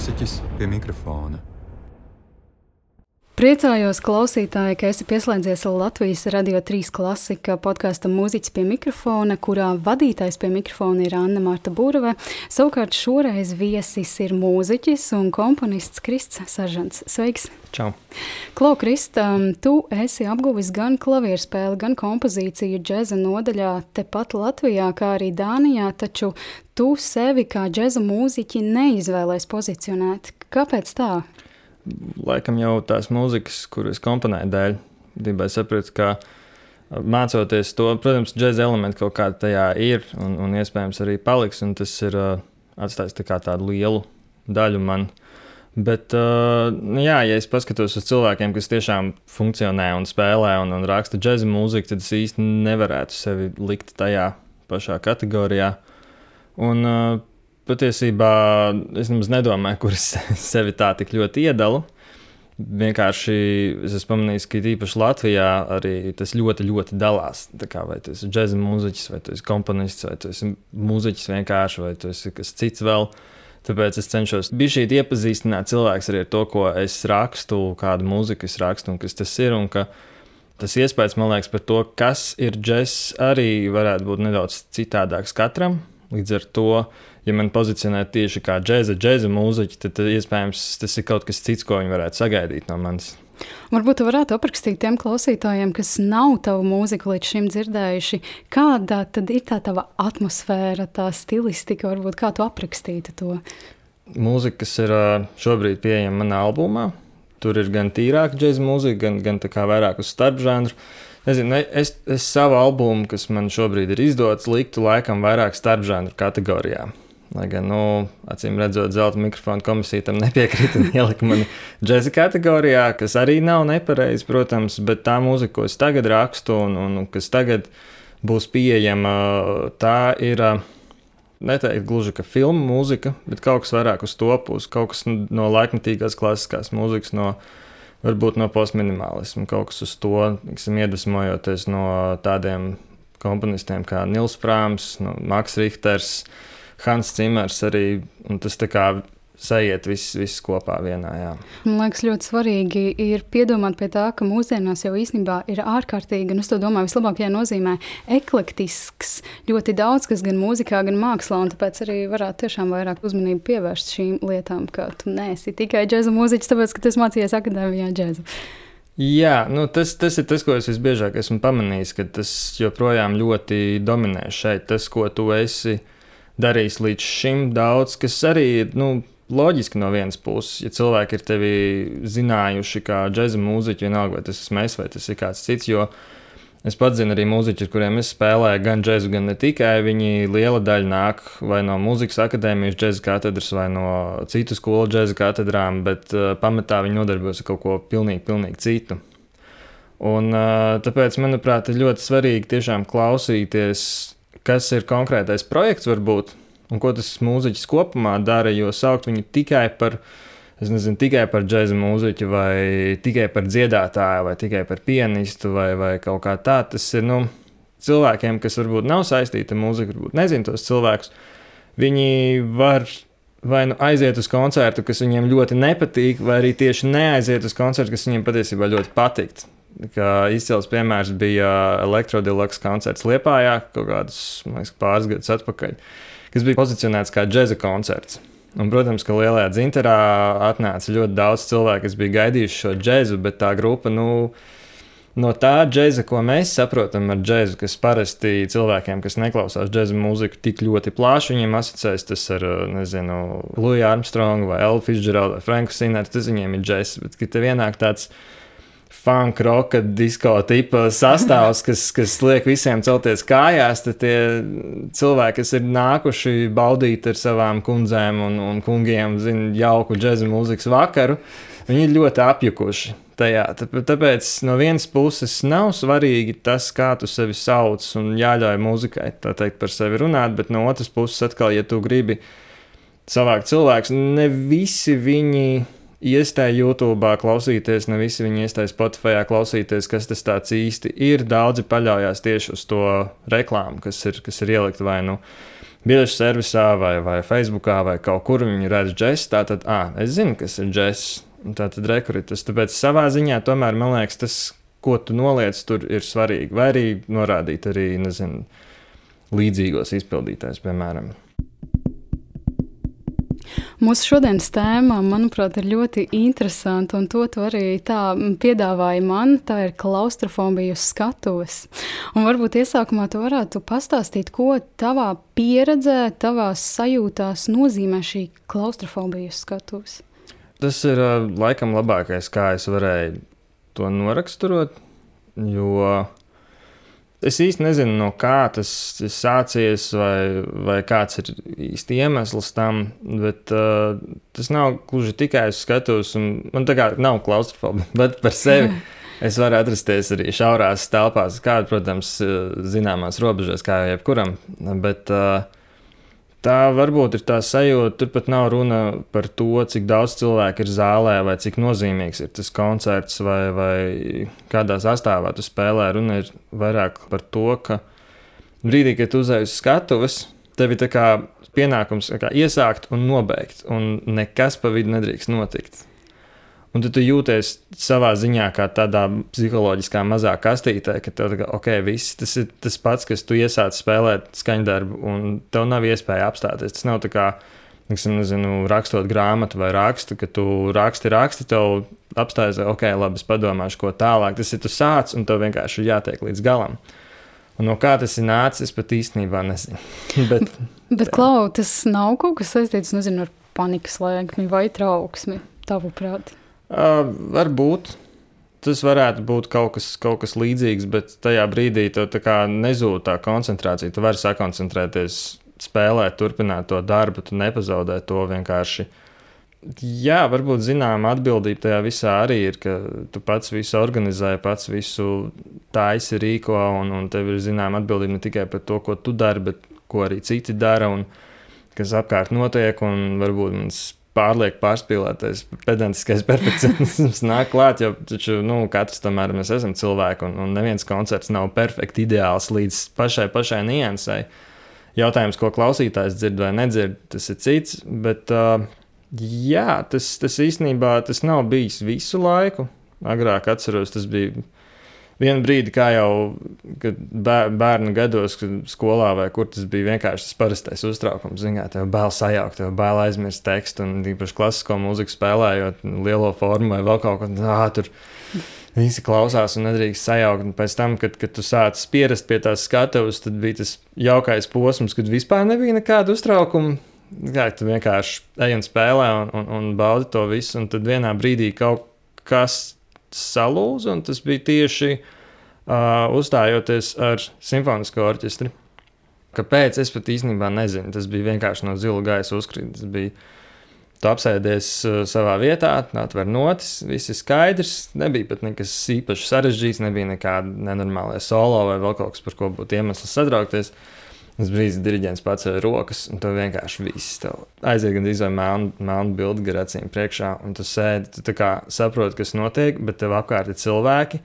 mūziķis pie mikrofona. Priecājos, klausītāji, ka esi pieslēdzies Latvijas Radio 3 klasika podkāstam Mūziķis pie mikrofona, kurā vadītājs pie mikrofona ir Anna Marta Burve. Savukārt šoreiz viesis ir mūziķis un komponists Krists Saržants. Sveiks! Čau! Klau, Krista, tu esi apguvis gan klavieru spēli, gan kompozīciju džēza nodaļā tepat Latvijā, kā arī Dānijā, taču tu sevi kā džēza mūziķi neizvēlēs pozicionēt. Kāpēc tā? Laikam jau tās mūzikas, kuras komponēju dēļ, gribēju saprast, ka mācoties to, protams, džēza elementi kaut kādā tajā ir un, un iespējams arī paliks, tas ir uh, atstājis tā tādu lielu daļu man. Bet, uh, jā, ja es paskatos uz cilvēkiem, kas tiešām funkcionē un spēlē un, un raksta džēza mūziku, tad es īsti nevarētu sevi likt tajā pašā kategorijā. Un, uh, patiesībā es nemaz nedomāju, kur es sevi tā tik ļoti iedalu. Vienkārši es esmu pamanījis, ka īpaši Latvijā arī tas ļoti, ļoti dalās. Kā, vai tas ir džēza mūziķis, vai tas ir komponists, vai tas ir mūziķis vienkārši, vai tas ir kas cits vēl. Tāpēc es cenšos bijis iepazīstināt cilvēku arī ar to, ko es rakstu, kādu mūziku es rakstu un kas tas ir. Un tas iespējas, man liekas, par to, kas ir džeks, arī varētu būt nedaudz citādāks katram. Līdz ar to ja man pozicionē tieši kā džēza, džēza mūziķi, tad, tad iespējams tas ir kaut kas cits, ko viņi varētu sagaidīt no manis. Varbūt jūs varētu aprakstīt tiem klausītājiem, kas nav tavu mūziku līdz šim dzirdējuši, kāda tad ir tā tava atmosfēra, tā stilistika, varbūt kā tu aprakstītu to? Mūzika, kas ir šobrīd pieejama manā albumā, tur ir gan tīrāka džēza mūzika, gan, gan vairāk uz starpžanru. Nezinu, es, es savu albumu, kas man šobrīd ir izdots, liktu laikam vairāk starpžanru kategorijā. Lai gan, nu, acīm redzot, zelta mikrofona komisija tam nepiekrita un ielika mani džēza kategorijā, kas arī nav nepareizi, protams, bet tā mūzika, ko es tagad rakstu un, un kas tagad būs pieejama, tā ir. Neteikt gluži kā filmu mūzika, bet kaut kas vairāk uz to pusi, kaut kas no laikmatīgās klasiskās mūzikas, no, varbūt no postminimālisma, kaut kas uz to, tiksim, iedvesmojoties no tādiem komponistiem kā Nils Frāms, no Maks Richters, uh, Hans Cimers arī. Tas tā kā sajiet viss, viss kopā vienā. Jā. Man liekas, ļoti svarīgi ir piedomāt pie tā, ka mūsdienās jau īstenībā ir ārkārtīgi, un es to domāju, vislabākajā nozīmē, eklektisks. Ļoti daudz, kas gan mūzikā, gan mākslā, un tāpēc arī varētu tiešām vairāk uzmanību pievērst šīm lietām, ka tu neesi tikai džēza mūziķis, tāpēc, ka tu mācījies akadēmijā džēzu. Jā, nu tas, tas ir tas, ko es visbiežāk esmu pamanījis, ka tas joprojām ļoti dominē šeit. Tas, ko tu esi darījis līdz šim daudz, kas arī ir nu, loģiski no vienas puses. Ja cilvēki ir tevi zinājuši kā džēza mūziķi, vienalga vai tas esmu es vai tas ir kāds cits. Es pats zinu arī mūziķus, kuriem es spēlēju gan džēzu, gan ne tikai. Viņi liela daļa nāk vai no mūzikas akadēmijas džēza katedras vai no citu skolu džēza katedrām, bet uh, pamatā viņi nodarbojas ar kaut ko pilnīgi, pilnīgi citu. Un, uh, tāpēc, manuprāt, ir ļoti svarīgi tiešām klausīties kas ir konkrētais projekts, varbūt, un ko tas mūziķis kopumā dara, jo saukt viņu tikai par, es nezinu, tikai par džēza mūziķu, vai tikai par dziedātāju, vai tikai par pianistu, vai, vai kaut kā tā, tas ir, nu, cilvēkiem, kas varbūt nav saistīti ar mūziku, varbūt nezinu tos cilvēkus, viņi var vai nu aiziet uz koncertu, kas viņiem ļoti nepatīk, vai arī tieši neaiziet uz koncertu, kas viņiem patiesībā ļoti patīk. Izcils piemērs bija Elektrodilaks koncerts Liepājā kaut kādus liekas, pāris gadus atpakaļ, kas bija pozicionēts kā džēza koncerts. Un, protams, ka lielajā dzinterā atnāca ļoti daudz cilvēku, kas bija gaidījuši šo džēzu, bet tā grupa, nu, no tā džēza, ko mēs saprotam ar džēzu, kas parasti cilvēkiem, kas neklausās džēza mūziku tik ļoti plaši, viņiem asociēs tas ar, nezinu, Louis Armstrongu vai Elfu Fitzgeraldu vai Franku Sineru, tas viņiem ir džēzs, bet, kad te vienāk tāds funk, roka, disko tipa sastāvs, kas, kas liek visiem celties kājās, tad tie cilvēki, kas ir nākuši baudīt ar savām kundzēm un, un kungiem, zina, jauku džēzu mūzikas vakaru, viņi ir ļoti apjukuši. Tajā. Tāpēc no vienas puses nav svarīgi tas, kā tu sevi sauc, un jāļauj muzikai teikt, par sevi runāt, bet no otras puses, atkal, ja tu gribi savākt cilvēkus, ne visi viņi iestāja YouTube, klausīties, ne visi viņi iestāja Spotify, klausīties, kas tas tāds īsti ir. Daudzi paļaujas tieši uz to reklāmu, kas ir, kas ir ielikta vai nu biļešu servisā, vai, vai Facebookā, vai kaut kur viņi redz džesu. Tā tad, ah, es zinu, kas ir džess. Tā tad rekrutis. Tāpēc savā ziņā tomēr man liekas, tas, ko tu noliec, tur ir svarīgi. Vai arī norādīt arī, nezinu, līdzīgos izpildītājus, piemēram. Mūsu šodienas tēma, manuprāt, ir ļoti interesanta, un to tu arī tā piedāvāja man. Tā ir klaustrofobija uz skatuves. Un varbūt iesākumā tu varētu pastāstīt, ko tavā pieredzē, tavā sajūtās nozīmē šī klaustrofobija uz skatuves. Tas ir laikam labākais, kā es varēju to noraksturot, jo Es īsti nezinu, no kā tas sācies, vai, vai kāds ir īsti iemesls tam, bet uh, tas nav gluži tikai uz skatuves. Man tā kā nav klaustrofobija, bet par sevi es varu atrasties arī šaurās telpās, kāda, protams, zināmās robežās, kā jebkuram. Bet, uh, Tā varbūt ir tā sajūta, tur pat nav runa par to, cik daudz cilvēku ir zālē, vai cik nozīmīgs ir tas koncerts, vai, vai kādā sastāvā tu spēlē. Runa ir vairāk par to, ka brīdī, kad tu uzēji uz skatuves, tev ir pienākums kā, iesākt un nobeigt, un nekas pa vidu nedrīkst notikt. Un tu, tu jūties savā ziņā kā tādā psiholoģiskā mazā kastītē, ka tev, ok, viss tas ir tas pats, kas tu iesāc spēlēt skaņdarbu, un tev nav iespēja apstāties. Tas nav tā kā, neksim, nezinu, rakstot grāmatu vai rakstu, ka tu raksti, raksti, tev apstājas, ok, labi, es padomāšu, ko tālāk. Tas ir tu sāc, un tev vienkārši ir jātiek līdz galam. Un no kā tas ir nācis, es pat īstenībā nezinu. bet, bet Klau, tas nav kaut kas saistīts nezinu, ar panikas lēkmi vai trauksmi, tavuprāt? Uh, varbūt tas varētu būt kaut kas, kaut kas līdzīgs, bet tajā brīdī tev nezūd tā koncentrācija. Tu vari sakoncentrēties, spēlēt, turpināt to darbu, tu nepazaudē to vienkārši. Jā, varbūt zināma atbildība tajā visā arī ir, ka tu pats visu organizē, pats visu taisi rīko, un, un tev ir zināma atbildība ne tikai par to, ko tu dari, bet ko arī citi dara un kas apkārt notiek. Un varbūt mums pārlieku pārspīlētais, pedantiskais perfekcionisms nāk klāt, jo taču, nu, katrs tomēr mēs esam cilvēki, un, un neviens koncerts nav perfekti ideāls līdz pašai, pašai niansai. Jautājums, ko klausītājs dzird vai nedzird, tas ir cits, bet uh, jā, tas, tas īstenībā tas nav bijis visu laiku. Agrāk atceros, tas bija vienu brīdi, kā jau bērnu gados, kad skolā vai kur tas bija vienkārši tas parastais uztraukums. Zināt, tev bail sajaukt, tev bail aizmirst tekstu, un īpaši klasisko mūziku spēlējot, lielo formu vai vēl kaut ko tādu. Visi klausās un nedrīkst sajaukt. Un pēc tam, kad, kad tu sācis pierast pie tās skatuves, tad bija tas jaukais posms, kad vispār nebija nekāda uztraukuma. Jā, tu vienkārši ej un spēlē un, un, un baudi to visu. Un tad vienā brīdī kaut kas salūza, un tas bija tieši uh, uzstājoties ar simfonisko orķestri. Kāpēc? Es pat īstenībā nezinu. Tas bija vienkārši no zila gaisa uzkrīt. Tas bija Tu apsēdies savā vietā, atver notis, viss ir skaidrs. Nebija pat nekas īpaši sarežģīts, nebija nekāda nenormāla solo vai vēl kaut kas, par ko būtu iemesls satraukties. Uh, Tas brīdis diriģents paceļ rokas, un tu vienkārši viss tev aiziet gan izvēlēt melnu, melnu bildi gar acīm priekšā, un tu sēdi, tu saproti, kas notiek, bet tev apkārt ir cilvēki.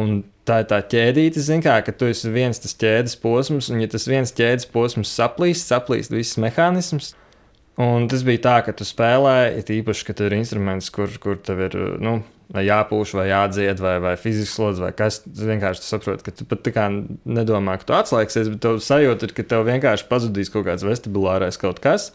Un tā ir tā ķēdīte, kā, ka tu esi viens tas ķēdes posms, un ja tas viens ķēdes posms saplīst, saplīst viss mehānisms. Un tas bija tā, ka tu spēlēji, it īpaši, ka tur ir instruments, kur, kur tev ir, nu, vai jāpūš, vai jādzied, vai, vai fizisks slodzi, vai kas. Tu vienkārši saproti, ka tu pat tā kā nedomā, ka tu atslēgsies, bet tev sajūta ir, ka tev vienkārši pazudīs kaut kāds vestibulārais kaut kas.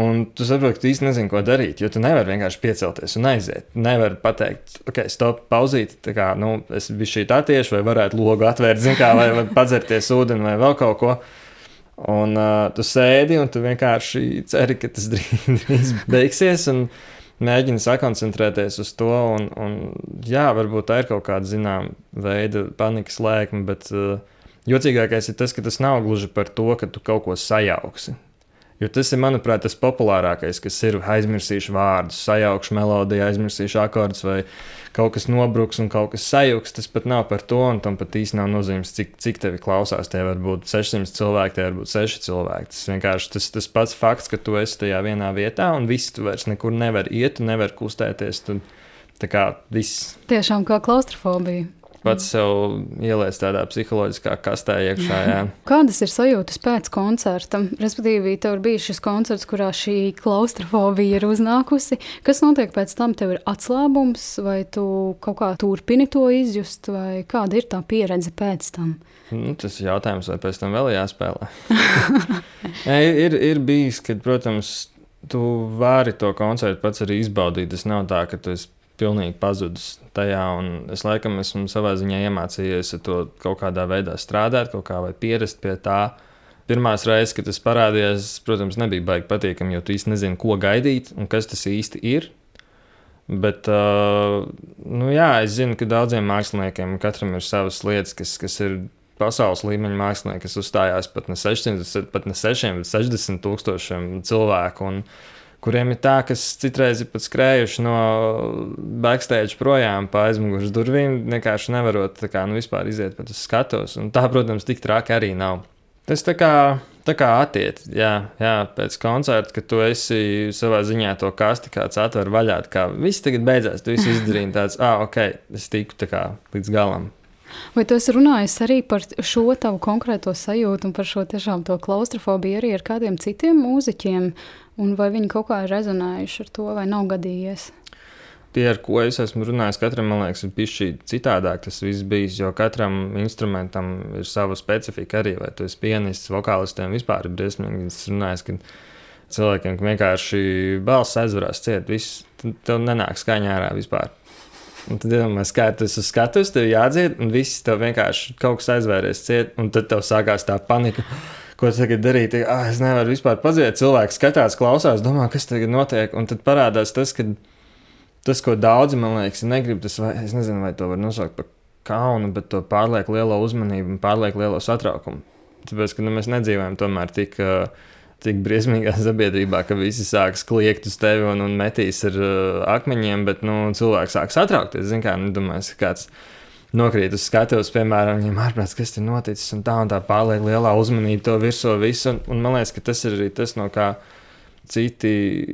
Un tu saproti, ka tu īsti nezini, ko darīt, jo tu nevari vienkārši piecelties un aiziet. Nevari pateikt, ok, stop, pauzīt, tā kā, nu, es biju šī tā tieši, vai varētu logu atvērt, zin kā, vai, vai padzerties ūdeni vai vēl kaut ko. Un uh, tu sēdi un tu vienkārši ceri, ka tas drīz, drīz beigsies. Un, uh, mēģina sakoncentrēties uz to. Un, un, jā, varbūt tā ir kaut kāda zināmā veida panikas lēkme, bet uh, jocīgākais ir tas, ka tas nav gluži par to, ka tu kaut ko sajauksi. Jo tas ir, manuprāt, tas populārākais, kas ir aizmirsīšu vārdus, sajaukšu melodiju, aizmirsīšu akordus, vai kaut kas nobruks un kaut kas sajūgs. Tas pat nav par to, tam pat īsti nav nozīmes, cik, cik tevi klausās. Tie var būt 600 cilvēki, tie var būt 6 cilvēki. Tas vienkārši tas, tas pats fakts, ka tu esi tajā vienā vietā, un viss tu vairs nekur nevar iet, tu nevar kustēties. Tu, tā kā viss. Tiešām kā klaustrofobija pats sev ieliec tādā psiholoģiskā kastē iekšā. Jā. Kādas ir sajūtas pēc koncerta? Respektīvi, tev ir bijis šis koncerts, kurā šī klaustrofobija ir uznākusi. Kas notiek pēc tam? Tev ir atslābums, vai tu kaut kā turpini to izjust, vai kāda ir tā pieredze pēc tam? Nu, tas ir jautājums, vai pēc tam vēl jāspēlē. Nē, ir, ir bijis, kad, protams, tu vari to koncertu pats arī izbaudīt. Tas nav tā, ka tu esi pilnīgi pazudis tajā. Es laikam esmu savā ziņā iemācījies to kaut kādā veidā strādāt, kaut kā vai pierast pie tā. Pirmā reize, kad tas parādījās, protams, nebija baigi patīkami, jo tu īsti nezini, ko gaidīt un kas tas īsti ir. Bet, nu jā, es zinu, ka daudziem māksliniekiem katram ir savas lietas, kas, kas ir pasaules līmeņa mākslinieki, kas uzstājās pat ne 600, pat ne 6, bet 60 tūkstošiem cilvēku. Un, uh, kuriem ir tā, kas citreiz ir pat skrējuši no backstage projām pa aizmugures durvīm, vienkārši nevarot kā, nu, vispār iziet pat uz skatuves. Un tā, protams, tik traki arī nav. Tas tā kā, tā kā attiec, jā, jā, pēc koncerta, kad tu esi savā ziņā to kasti kāds atver vaļā, kā viss tagad beidzās, tu viss izdarīji tāds, ah, ok, es tiku tā kā līdz galam. Vai tu esi runājis arī par šo tavu konkrēto sajūtu un par šo tiešām to klaustrofobiju arī ar kādiem citiem mūziķiem? Un vai viņi kaut kā ir rezonējuši ar to, vai nav gadījies? Tie, ar ko es esmu runājis, katram liekas, ir bijis citādāk. Tas viss bijis, jo katram instrumentam ir sava specifika arī. Vai tu esi pianists, vokālistiem vispār ir briesmīgi. Es runāju, ka cilvēkiem vienkārši balss aizvarās ciet, viss tev nenāk skaņā ārā vispār. Un tad iedomājieties, kā tas uz skatuves, tev jādzied, un viss tev vienkārši kaut kas aizvēries ciet, un tad tev sākās tā panika ko tagad darīt. Ah, es nevaru vispār pazīt. Cilvēks skatās, klausās, domā, kas tagad notiek. Un tad parādās tas, ka tas, ko daudzi man liekas, negrib, tas, vai, es nezinu, vai to var nosaukt par kaunu, bet to pārlieku lielo uzmanību un pārlieku lielo satraukumu. Tāpēc, ka nu, mēs nedzīvojam tomēr tik. Uh, Tik briesmīgā sabiedrībā, ka visi sāks kliegt uz tevi un, un metīs ar uh, akmeņiem, bet nu, cilvēks sāk satraukties. Zini, kā, nu, domāju, kāds ir nokrīt uz skatuves, piemēram, viņam ārprāts, kas ir noticis, un tā un tā pārliek lielā uzmanība to virsū visu. Un, un man liekas, ka tas ir arī tas, no kā citi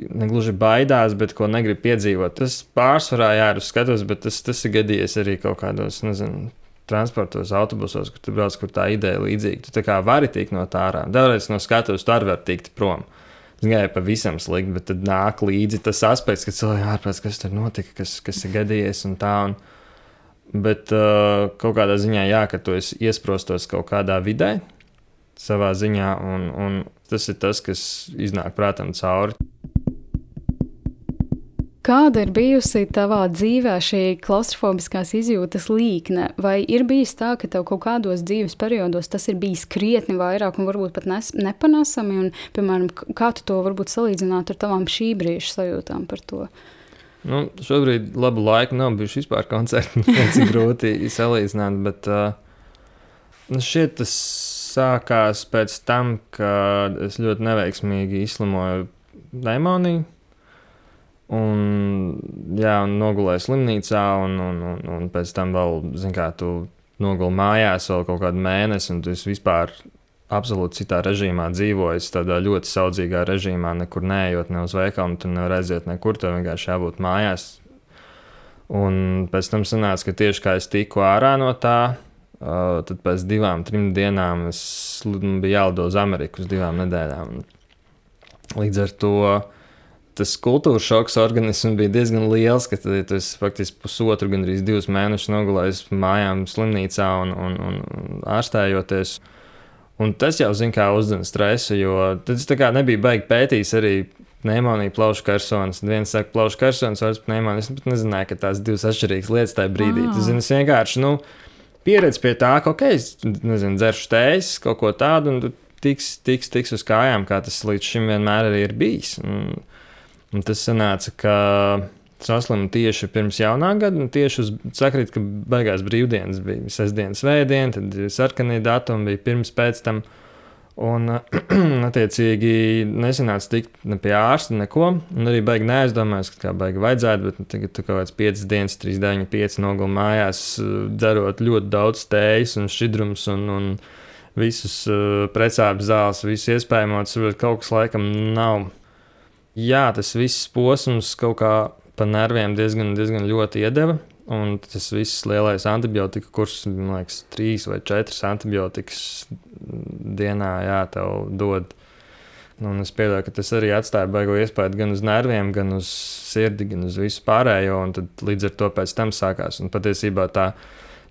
negluži baidās, bet ko negrib piedzīvot. Tas pārsvarā jāir uz skatuves, bet tas, tas ir gadījies arī kaut kādos, nezinu, transportos, autobusos, kur tu brauc, kur tā ideja ir līdzīga. Tu kā vari tikt no tā ārā. Dažreiz no skatuves tu arī vari tikt prom. Gāja pavisam slikti, bet tad nāk līdzi tas aspekts, ka cilvēki ārprāt, kas tur notika, kas, kas ir gadījies un tā. Un, Bet uh, kaut kādā ziņā, jā, ka tu esi iesprostos kaut kādā vidē, savā ziņā, un, un tas ir tas, kas iznāk prātam cauri. Kāda ir bijusi tavā dzīvē šī klaustrofobiskās izjūtas līkne? Vai ir bijis tā, ka tev kaut kādos dzīves periodos tas ir bijis krietni vairāk un varbūt pat nes, nepanesami? Un, piemēram, kā tu to varbūt salīdzinātu ar tavām šī brīža sajūtām par to? Uh, Nu, šobrīd labu laiku nav bijuši vispār koncerti. Tas ir grūti salīdzināt, bet uh, nu, šķiet, tas sākās pēc tam, kad es ļoti neveiksmīgi izslimoju demoniju. Un, jā, un nogulēju slimnīcā, un, un, un, un pēc tam vēl, zināmā mērā, tu nogulēji mājās vēl kaut kādu mēnesi, un tu vispār absolūti citā režīmā dzīvojis, tādā ļoti saudzīgā režīmā, nekur neejot ne uz veikalu, tur nevar aiziet nekur, tev vienkārši jābūt mājās. Un pēc tam sanāca, ka tieši kā es tiku ārā no tā, uh, tad pēc divām, trim dienām es biju jālido uz Ameriku uz divām nedēļām. Līdz ar to tas kultūras šoks organismam bija diezgan liels, ka tad, ja tu esi faktiski pusotru, gandrīz divus mēnešus nogulējis mājām slimnīcā un, un, un ārstējoties. Un tas jau, zina, kā uzdevuma stresu, jo tas nebija baigi pētījis arī pneimonija, plaušu karsons. Viens saka, plaušu karsons, otrs pneimonija. Es pat nezināju, ka tās divas atšķirīgas lietas tajā brīdī. Tas zini, vienkārši nu, pieredzi pie tā, ka, ok, es nezinu, dzeršu tējas, kaut ko tādu, un tiks, tiks, tiks uz kājām, kā tas līdz šim vienmēr arī ir bijis. Un, un tas sanāca, ka saslimu tieši pirms jaunā gada, tieši uz sakrīt, ka beigās brīvdienas bija sestdienas, svētdiena, tad sarkanie datumi bija pirms, pēc tam. Un, attiecīgi, nesanāca tikt ne pie ārsta, neko. Un arī baigi neaizdomājos, ka kā baigi vajadzētu, bet nu, tagad tur kaut kāds 5 dienas, 3, 9, 5 nogulu mājās, dzerot ļoti daudz tējas un šķidrums un, un visus uh, precāpju zāles, visu iespējamo. Tas kaut kas laikam nav. Jā, tas viss posms kaut kā pa nerviem diezgan, diezgan ļoti iedeva. Un tas viss lielais antibiotika kurs, man liekas, trīs vai četras antibiotikas dienā, jā, tev dod. Un es pieļauju, ka tas arī atstāja baigo iespēju gan uz nerviem, gan uz sirdi, gan uz visu pārējo. Un tad līdz ar to pēc tam sākās. Un patiesībā tā,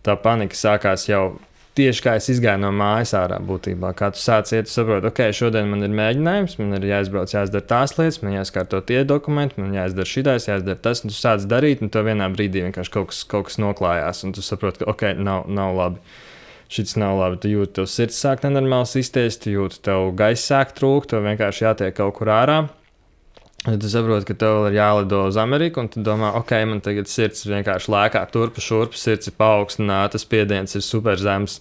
tā panika sākās jau tieši kā es izgāju no mājas ārā būtībā. Kā tu sāc iet, tu saproti, ok, šodien man ir mēģinājums, man ir jāizbrauc, jāizdara tās lietas, man jāskārto tie dokumenti, man jāizdara šitais, jāizdara tas, un tu sāc darīt, un to vienā brīdī vienkārši kaut kas, kaut kas noklājās, un tu saproti, ka ok, nav, nav labi. Šis nav labi. Tu jūti, ka sirds sāk nenormāli izties, tu jūti, tev gaisa sāk trūkt, tev vienkārši jātiek kaut kur ārā. Ja tu saproti, ka tev ir jālido uz Ameriku, un tu domā, ok, man tagad sirds vienkārši lēkā turp, šurp, sirds ir paaugstināta, spiediens ir super zems.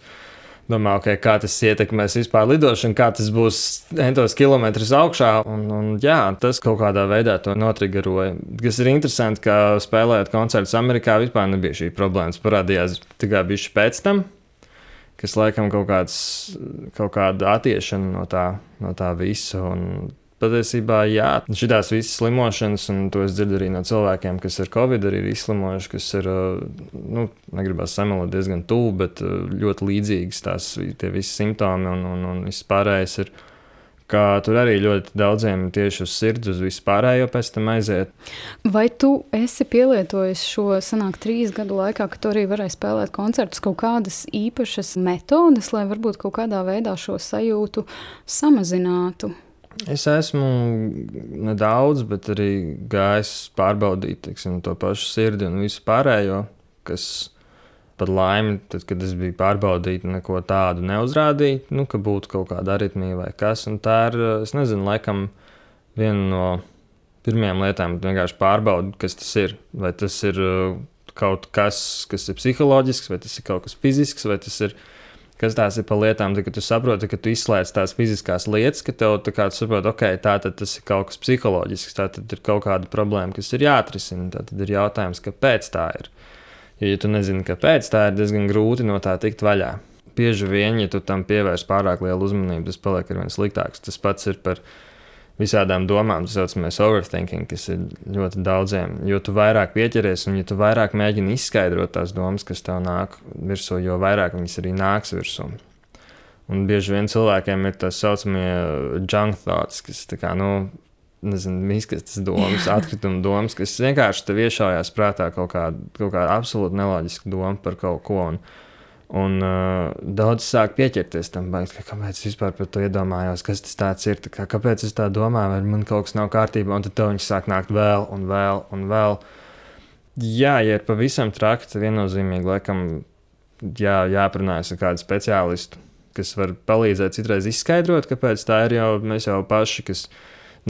Domā, okay, kā tas ietekmēs vispār lidošanu, kā tas būs entos kilometrus augšā. Un, un, jā, tas kaut kādā veidā to notrigeroja. Kas ir interesanti, ka spēlējot koncertus Amerikā, vispār nebija šī problēma. Tas parādījās tikai bišķi pēc tam, kas laikam kaut, kāds, kaut kāda attiešana no tā, no tā visa. Un patiesībā, jā, šīs visas slimošanas, un to es dzirdu arī no cilvēkiem, kas ar covid arī ir izslimojuši, kas ir, nu, negribas samalot diezgan tuvu, bet ļoti līdzīgas tās visi simptomi un, un, un viss pārējais ir. Tur arī ļoti daudziem tieši uz sirds, uz vispārējo pēc tam aiziet. Vai tu esi pielietojis šo sanāk trīs gadu laikā, ka tu arī varēji spēlēt koncertus, kaut kādas īpašas metodes, lai varbūt kaut kādā veidā šo sajūtu samazinātu? Es esmu nedaudz, bet arī gājis pārbaudīt teiksim, to pašu sirdi un visu pārējo, kas par laimi, tad, kad es biju pārbaudījis, neko tādu neuzrādīja, nu, ka būtu kaut kāda aritmija vai kas. Un tā ir, es nezinu, laikam viena no pirmajām lietām, kad vienkārši pārbaudi, kas tas ir. Vai tas ir uh, kaut kas, kas ir psiholoģisks, vai tas ir kaut kas fizisks, vai tas ir kas tās ir par lietām, tad, kad tu saproti, ka tu izslēdz tās fiziskās lietas, ka tev tā kā tu saproti, ok, tā tad tas ir kaut kas psiholoģisks, tā tad ir kaut kāda problēma, kas ir jāatrisina. Tad ir jautājums, kāpēc tā ir. Jo, ja tu nezini, kāpēc tā ir, diezgan grūti no tā tikt vaļā. Bieži vien, ja tu tam pievērs pārāk lielu uzmanību, tas paliek ar vien sliktāks. Tas pats ir par visādām domām, tas saucamais overthinking, kas ir ļoti daudziem. Jo tu vairāk pieķeries un ja tu vairāk mēģini izskaidrot tās domas, kas tev nāk virsū, jo vairāk viņas arī nāks virsū. Un bieži vien cilvēkiem ir tā saucamie junk thoughts, kas tā kā, nu, nezinu, izkastas domas, atkrituma domas, kas vienkārši tev iešaujās prātā kaut kāda, kaut kāda absolūti neloģiska doma par kaut ko. Un, Un uh, daudz sāk pieķerties tam, baigs, ka, kāpēc es vispār par to iedomājos, kas tas ir. Kā, kāpēc es tā domāju, vai man kaut kas nav kārtībā, un tad viņi sāk nākt vēl un vēl un vēl. Jā, ja ir pavisam traki, tad viennozīmīgi laikam jā, jāprunājas ar kādu speciālistu, kas var palīdzēt citreiz izskaidrot, kāpēc tā ir. Jau, mēs jau paši, kas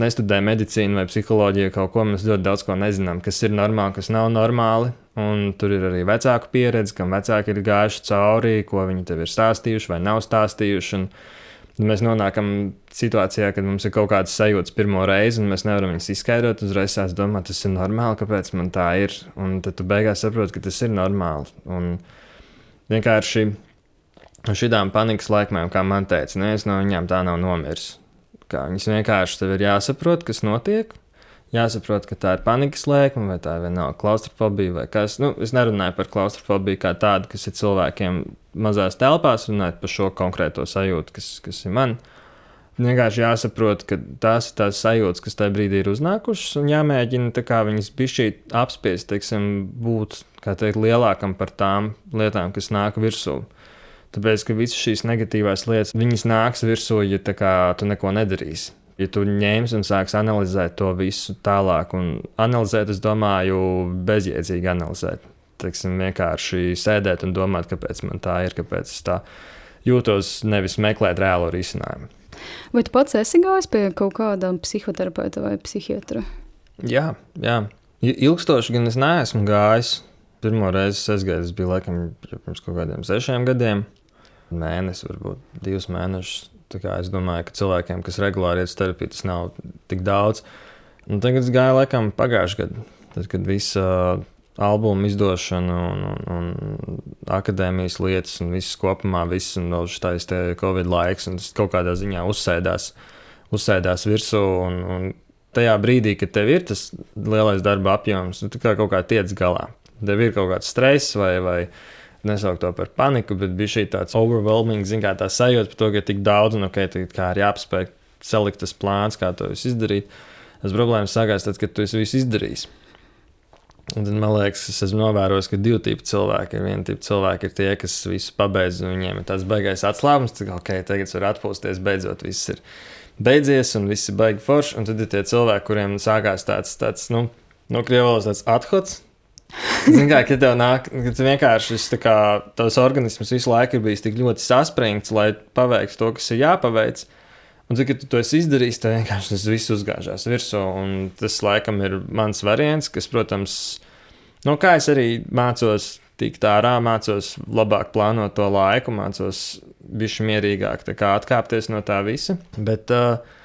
nestudē medicīnu vai psiholoģiju, kaut ko mēs ļoti daudz ko nezinām, kas ir normāli, kas nav normāli. Un tur ir arī vecāku pieredze, kam vecāki ir gājuši cauri, ko viņi tev ir stāstījuši vai nav stāstījuši. Un mēs nonākam situācijā, kad mums ir kaut kādas sajūtas pirmo reizi, un mēs nevaram viņas izskaidrot. Uzreiz es domāju, tas ir normāli, kāpēc man tā ir. Un tad tu beigās saproti, ka tas ir normāli. Un vienkārši šīm panikas laikmēm, kā man teica, neviens no viņām tā nav nomiris. Kā viņas vienkārši tev ir jāsaprot, kas notiek, jāsaprot, ka tā ir panikas lēkme, vai tā ir klaustrofobija, vai kas. Nu, es nerunāju par klaustrofobiju kā tādu, kas ir cilvēkiem mazās telpās, runājot par šo konkrēto sajūtu, kas, kas ir man. Vienkārši jāsaprot, ka tās ir tās sajūtas, kas tajā brīdī ir uznākušas, un jāmēģina viņas bišķīt apspiest, teiksim, būt teikt, lielākam par tām lietām, kas nāk virsū. Tāpēc, ka visas šīs negatīvās lietas, viņas nāks virsū, ja kā, tu neko nedarīsi ja tu ņemsi un sāksi analizēt to visu tālāk, un analizēt, es domāju, bezjēdzīgi analizēt. Teiksim, vienkārši sēdēt un domāt, kāpēc man tā ir, kāpēc es tā jūtos, nevis meklēt reālo risinājumu. Vai tu pats esi gājis pie kaut kāda psihoterapeita vai psihiatra? Jā, jā. ilgstoši gan es neesmu gājis. Pirmo reizi es gāju, tas bija laikam pirms kaut kādiem sešiem gadiem. Mēnesis, varbūt divus mēnešus Es domāju, ka cilvēkiem, kas regulāri iet uz terapiju, tas nav tik daudz. Un tagad es gāju laikam pagājušajā gadā, tad, kad visa uh, albuma izdošana un, un, un akadēmijas lietas un viss kopumā, viss un vēl šis Covid laiks, un tas kaut kādā ziņā uzsēdās, uzsēdās virsū. Un, un tajā brīdī, kad tev ir tas lielais darba apjoms, nu, kā kaut kā tiec galā. Tev ir kaut kāds stress vai, vai nesaukt to par paniku, bet bija šī tāds overwhelming, zin, kā tā sajūta par to, ka ir tik daudz un ok, kā ir jāapspēj salikt tas plāns, kā to visu izdarīt. Tas problēmas sākās tad, kad tu visu izdarījis. Un tad, man liekas, es esmu novērojis, ka divi tipi cilvēki ir. Viena tipa cilvēki ir tie, kas visu pabeidz, un viņiem ir tāds baigais atslābums, ka, ok, tagad var atpūsties, beidzot viss ir beidzies, un viss ir baigi forši. Un tad ir tie cilvēki, kuriem sākās tāds, tāds nu, no krievijas tāds athots. Zini, kā, kad tev nāk, kad vienkārši šis, kā, tavs organisms visu laiku ir bijis tik ļoti saspringts, lai paveiktu to, kas ir jāpaveic. Un, kad tu to esi izdarījis, tad vienkārši tas viss uzgāžās virsū. Tas, laikam, ir mans variants, kas, protams, no kā es arī mācos tikt ārā, mācos labāk plānot to laiku, mācos bišķi mierīgāk atkāpties no tā visa. Bet, uh,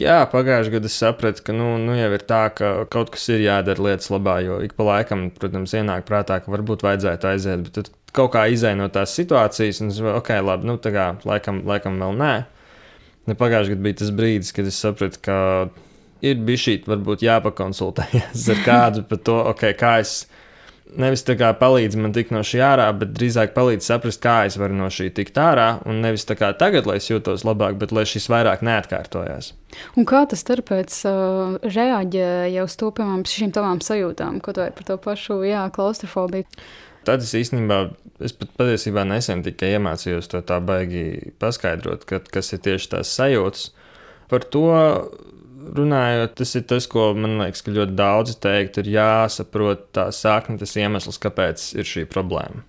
jā, pagājušajā gadā es sapratu, ka nu, nu jau ir tā, ka kaut kas ir jādara lietas labā, jo ik pa laikam, protams, ienāk prātā, ka varbūt vajadzētu aiziet, bet tad kaut kā izai no tās situācijas, un es domāju, ok, labi, nu tā kā laikam, laikam vēl nē. Ne pagājušajā gadā bija tas brīdis, kad es sapratu, ka ir bijis šī, varbūt jāpakonsultējas ar kādu par to, okay, kā es nevis tā kā palīdz man tikt no šī ārā, bet drīzāk palīdz saprast, kā es varu no šī tikt ārā. Un nevis tā kā tagad, lai es jūtos labāk, bet lai šis vairāk neatkārtojās. Un kā tas tāpēc uh, reaģēja uz to, piemēram, šīm tavām sajūtām, ko tu par to pašu, jā, klaustrofobiju? Tad es īstenībā, es pat patiesībā nesen tikai iemācījos to tā baigi paskaidrot, ka, kas ir tieši tās sajūtas. Par to runājot, tas ir tas, ko man liekas, ka ļoti daudzi teikt, ir jāsaprot tā sakne, tas iemesls, kāpēc ir šī problēma.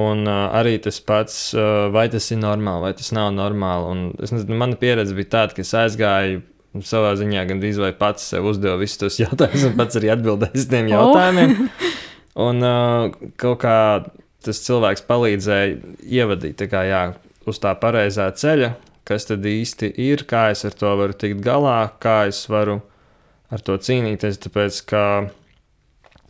Un uh, arī tas pats, uh, vai tas ir normāli, vai tas nav normāli. Un es nezinu, mana pieredze bija tāda, ka es aizgāju savā ziņā gandrīz vai pats sev uzdevu visus tos jautājumus, un pats arī atbildēju uz tiem jautājumiem. Oh. Un uh, kaut kā tas cilvēks palīdzēja ievadīt kā, jā, uz tā pareizā ceļa, kas tad īsti ir, kā es ar to varu tikt galā, kā es varu ar to cīnīties. Tāpēc, ka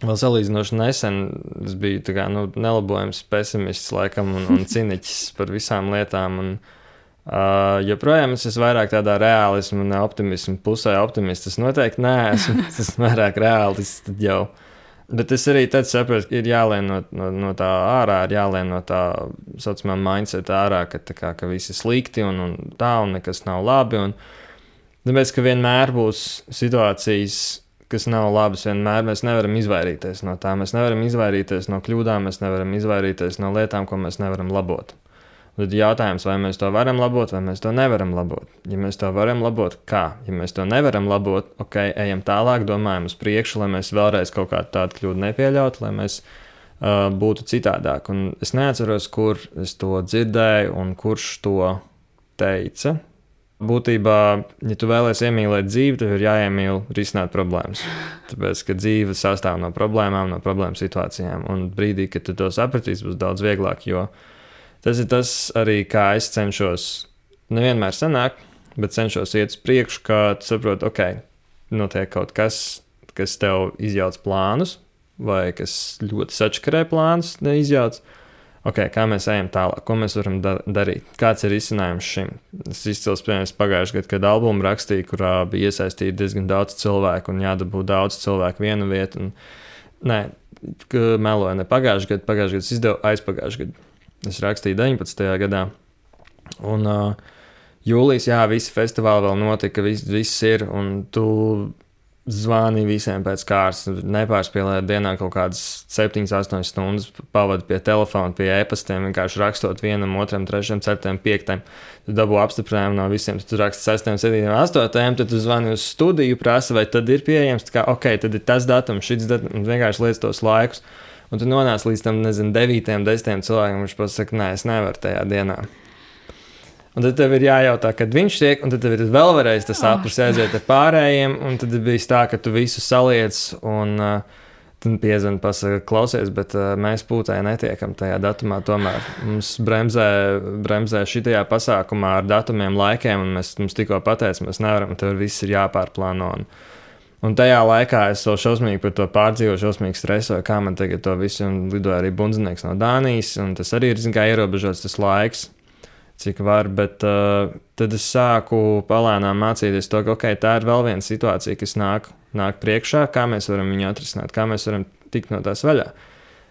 vēl salīdzinoši nesen es biju kā, nu, nelabojams pesimists laikam un, un ciniķis par visām lietām. Un, Uh, joprojām es esmu vairāk tādā realismu un optimismu pusē. Optimists es noteikti neesmu. Es esmu vairāk realists jau. Uh, Bet es arī saprotu, ka ir jālien no, no, no tā ārā, ir jālien no tā saucamā mindset ārā, ka, kā, ka viss ir slikti un, un tā, un nekas nav labi. Un, tāpēc, ka vienmēr būs situācijas, kas nav labas, vienmēr mēs nevaram izvairīties no tā. Mēs nevaram izvairīties no kļūdām, mēs nevaram izvairīties no lietām, ko mēs nevaram labot. Tad jautājums, vai mēs to varam labot, vai mēs to nevaram labot. Ja mēs to varam labot, kā? Ja mēs to nevaram labot, ok, ejam tālāk, domājam uz priekšu, lai mēs vēlreiz kaut kādu tādu kļūdu nepieļautu, lai mēs uh, būtu citādāk. Un es neatceros, kur es to dzirdēju un kurš to teica. Būtībā, ja tu vēlēsies iemīlēt dzīvi, tev ir jāiemīl risināt problēmas. Tāpēc, ka dzīve sastāv no problēmām, no problēmu situācijām. Un brīdī, kad tu to sapratīsi, būs daudz vieglāk. Jo uh, Tas ir tas arī, kā es cenšos, nevienmēr sanāk, bet cenšos iet uz priekšu, kā saprotu, ok, notiek kaut kas, kas tev izjauc plānus, vai kas ļoti sačakarē plānus, neizjauc. Okay, kā mēs ejam tālāk, ko mēs varam da darīt? Kāds ir izcinājums šim? Es izcils, piemēram, pagājušajā gadā, kad albumu rakstīju, kurā bija iesaistīti diezgan daudz cilvēku un jādabū daudz cilvēku vienu vietu. Un, nē, meloju ne pagājušajā gadā, pagājušajā gadā izdevu aizpagājušajā gadā. Es rakstīju 19. gadā. Un uh, jūlijas, jā, visi festivāli vēl notika, viss, viss ir. Un tu zvani visiem pēc kārtas, nepārspīlēt dienā kaut kādas 7, 8 stundas, pavadi pie telefona, pie e-pastiem, vienkārši rakstot vienam, otram, trešajam, ceturtajam, piektajam. Tu dabū apstiprinājumu no visiem, tu raksti 6, 7, 8, tad tu zvani uz studiju, prasa, vai tad ir pieejams, kā, ok, tad ir tas datums, šis datums, vienkārši liec tos laikus. Un tu nonāc līdz tam, nezinu, devītiem, desmitiem cilvēkiem, kurš pats saka, nē, es nevaru tajā dienā. Un tad tev ir jājautā, kad viņš tiek, un tad tev ir vēl vēlreiz tas aplis aiziet ar pārējiem, un tad bija tā, ka tu visu saliec un uh, Tad piezvanīja, pasakā, klausies, bet uh, mēs pūtē netiekam tajā datumā. Tomēr mums bremzē, bremzē šitajā pasākumā ar datumiem, laikiem, un mēs mums tikko pateicām, mēs nevaram, tur viss ir jāpārplāno. Un, un tajā laikā es vēl šausmīgi par to pārdzīvoju, šausmīgi stresoju, kā man tagad to visu, un lidoja arī bundzinieks no Dānijas, un tas arī ir, zin, kā ierobežots tas laiks cik var, bet uh, tad es sāku palēnām mācīties to, ka okay, tā ir vēl viena situācija, kas nāk, nāk priekšā, kā mēs varam viņu atrisināt, kā mēs varam tikt no tās vaļā.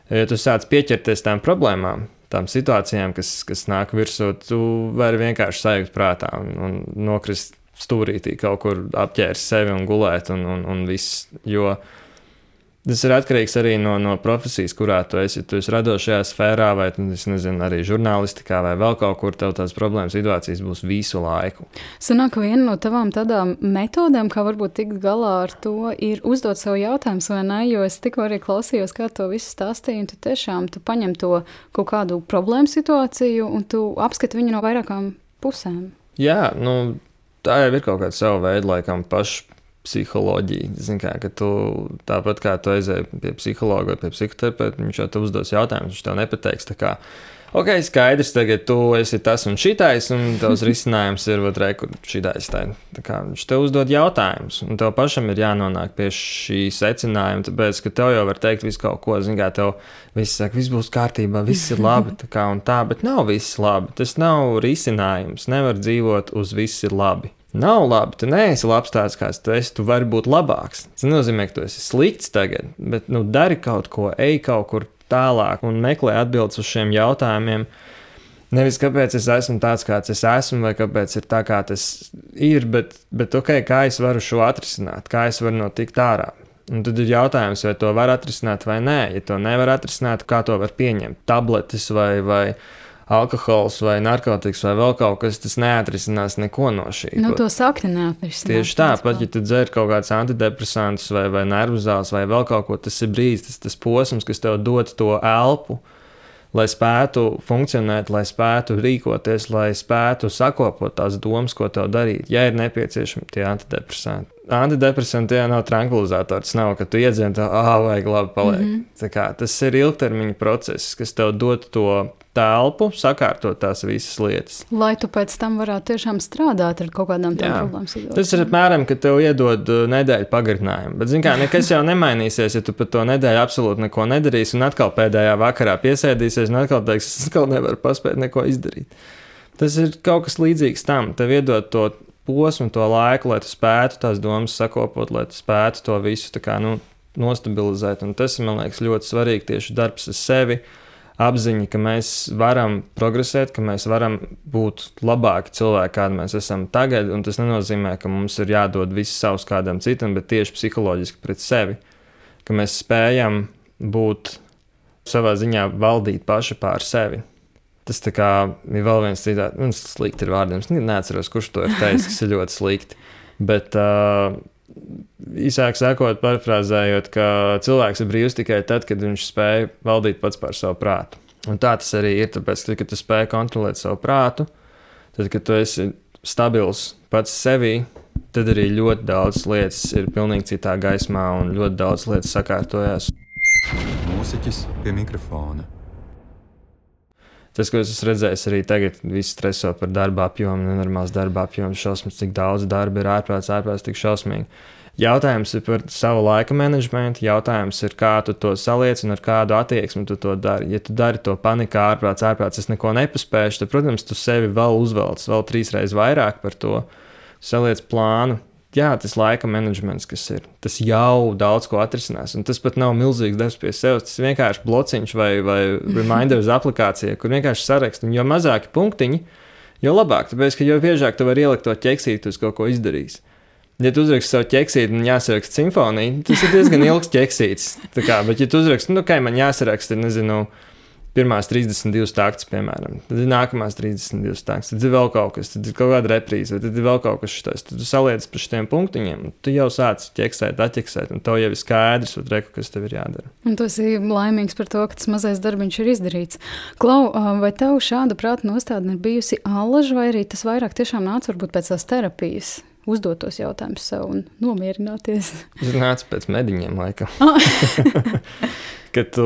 Ja tu sāc pieķerties tām problēmām, tām situācijām, kas, kas nāk virsū, tu vari vienkārši sajūt prātā un, un nokrist stūrītī kaut kur apģērbs sevi un gulēt un, un, un viss. Jo Tas ir atkarīgs arī no, no profesijas, kurā tu esi. Tu esi radošajā sfērā, vai nu, nezinu, arī žurnālistikā, vai vēl kaut kur. Tev tās problēmas, situācijas būs visu laiku. Sanāk, ka viena no tavām tādām metodēm, kā varbūt tikt galā ar to, ir uzdot sev jautājumus, vai ne? Jo es tikko arī klausījos, kā to visu stāstīju, un tu tiešām tu paņem to kaut kādu problēmu situāciju, un tu apskati viņu no vairākām pusēm. Jā, nu, tā jau ir kaut kāda sava veida, laikam, paša psiholoģija. Zini, kā, ka tu tāpat kā tu aizēji pie psihologa vai pie psihoterapeita, viņš jau tev uzdos jautājumus, viņš tev nepateiks. Kā, ok, skaidrs, tagad tu esi tas un šitais, un tavs risinājums ir otrē, kur šitais. Tā, tā kā viņš tev uzdod jautājumus, un tev pašam ir jānonāk pie šī secinājuma, tāpēc, ka tev jau var teikt visu kaut ko, zini, kā tev viss saka, viss būs kārtībā, viss ir labi, tā kā un tā, bet nav viss labi. Tas nav risinājums, nevar dzīvot uz viss ir labi. Nav labi, tu neesi labs tāds, kāds tu esi. Tu vari būt labāks. Tas nenozīmē, ka tu esi slikts tagad, bet nu, dari kaut ko, ej kaut kur tālāk un meklē atbildes uz šiem jautājumiem. Nevis kāpēc es esmu tāds, kāds es esmu, vai kāpēc ir tā, kā tas ir, bet, bet okay, kā es varu šo atrisināt, kā es varu no tikt ārā. Un tad ir jautājums, vai to var atrisināt vai nē. Ja to nevar atrisināt, kā to var pieņemt? Tabletes vai, vai, alkohols vai narkotikas vai vēl kaut kas, tas neatrisinās neko no šī. Nu, to sakni neatrisinās. Tieši tāpat, ja tu dzer kaut kādus antidepresantus vai, vai nervu zāles vai vēl kaut ko, tas ir brīdis, tas, tas posms, kas tev dod to elpu. Lai spētu funkcionēt, lai spētu rīkoties, lai spētu sakopot tās domas, ko tev darīt, ja ir nepieciešami tie antidepresanti. Antidepresanti tie nav tranquilizatori. Tas nav, ka tu iedzīvo, tā, ah, vajag labi paliek. Mm -hmm. kā, tas ir ilgtermiņa process, kas tev dod to telpu, sakārtot tās visas lietas. Lai tu pēc tam varētu tiešām strādāt ar kaut kādām tādām problēmām. Tas ir apmēram, ka tev iedod uh, nedēļu pagarinājumu. Bet, zināmā mērā, nekas jau nemainīsies, ja tu par to nedēļu absolūti neko nedarīsi, un atkal pēdējā vakarā piesēdīsies, un atkal teiks, es atkal nevaru paspēt neko izdarīt. Tas ir kaut kas līdzīgs tam. Tev iedod to posmu, to laiku, lai tu spētu tās domas sakopot, lai tu spētu to visu kā, nu, nostabilizēt. Un tas, man liekas, ļoti svarīgi tieši darbs ar sevi apziņa, ka mēs varam progresēt, ka mēs varam būt labāki cilvēki, kādi mēs esam tagad. Un tas nenozīmē, ka mums ir jādod viss savs kādam citam, bet tieši psiholoģiski pret sevi. Ka mēs spējam būt savā ziņā valdīt paši pār sevi. Tas kā, ir vēl viens citāts, un tas slikti ir vārdiem. Es neatceros, kurš to ir teicis, tas ir ļoti slikti. Bet uh, īsāk sakot, parafrāzējot, ka cilvēks ir brīvs tikai tad, kad viņš spēj valdīt pats par savu prātu. Un tā tas arī ir. Tāpēc, kad, kad tu spēj kontrolēt savu prātu, tad, kad tu esi stabils pats sevī, tad arī ļoti daudz lietas ir pilnīgi citā gaismā un ļoti daudz lietas sakārtojas. Mūziķis pie mikrofona. Tas, ko es esmu redzējis arī tagad, viss streso par darba apjomu, nenormāls darba apjoms, šausmas, cik daudz darba ir ārprāts, ārprāts, tik šausmīgi. Jautājums ir par savu laika menedžmentu, jautājums ir, kā tu to saliec un ar kādu attieksmi tu to dari. Ja tu dari to panikā, ārprāts, ārprāts, es neko nepaspēju, tad, protams, tu sevi vēl uzvelc vēl trīs reizes vairāk par to. Saliec plānu, jā, tas laika menedžments, kas ir, tas jau daudz ko atrisinās. Un tas pat nav milzīgs darbs pie sevis. Tas vienkārši blociņš vai, vai reminders aplikācija, kur vienkārši sarakst. Un jo mazāki punktiņi, jo labāk. Tāpēc, ka jo biežāk tu vari ielikt to ķeksīti uz kaut ko izdarījis ja tu uzraksti savu ķeksīti un jāsaraksta simfonija, tas ir diezgan ilgs ķeksītis. Kā, bet, ja tu uzraksti, nu, kā man jāsaraksta, nezinu, pirmās 32 takts, piemēram, tad ir nākamās 32 takts, tad ir vēl kaut kas, tad ir kaut kāda reprīze, tad ir vēl kaut kas šis. Tad tu saliec par šiem punktiņiem, tu jau sāc ķeksēt, atķeksēt, un tev jau ir skaidrs, reku, kas tev ir jādara. Un tu esi laimīgs par to, ka tas mazais darbiņš ir izdarīts. Klau, vai tev šāda prāta nostādne ir bijusi allaž, vai arī tas vairāk tiešām nāca varbūt pēc tās terapijas? Uzdot tos jautājumus sev un nomierināties. Tas nāca pēc mediņiem, laikam. Kad tu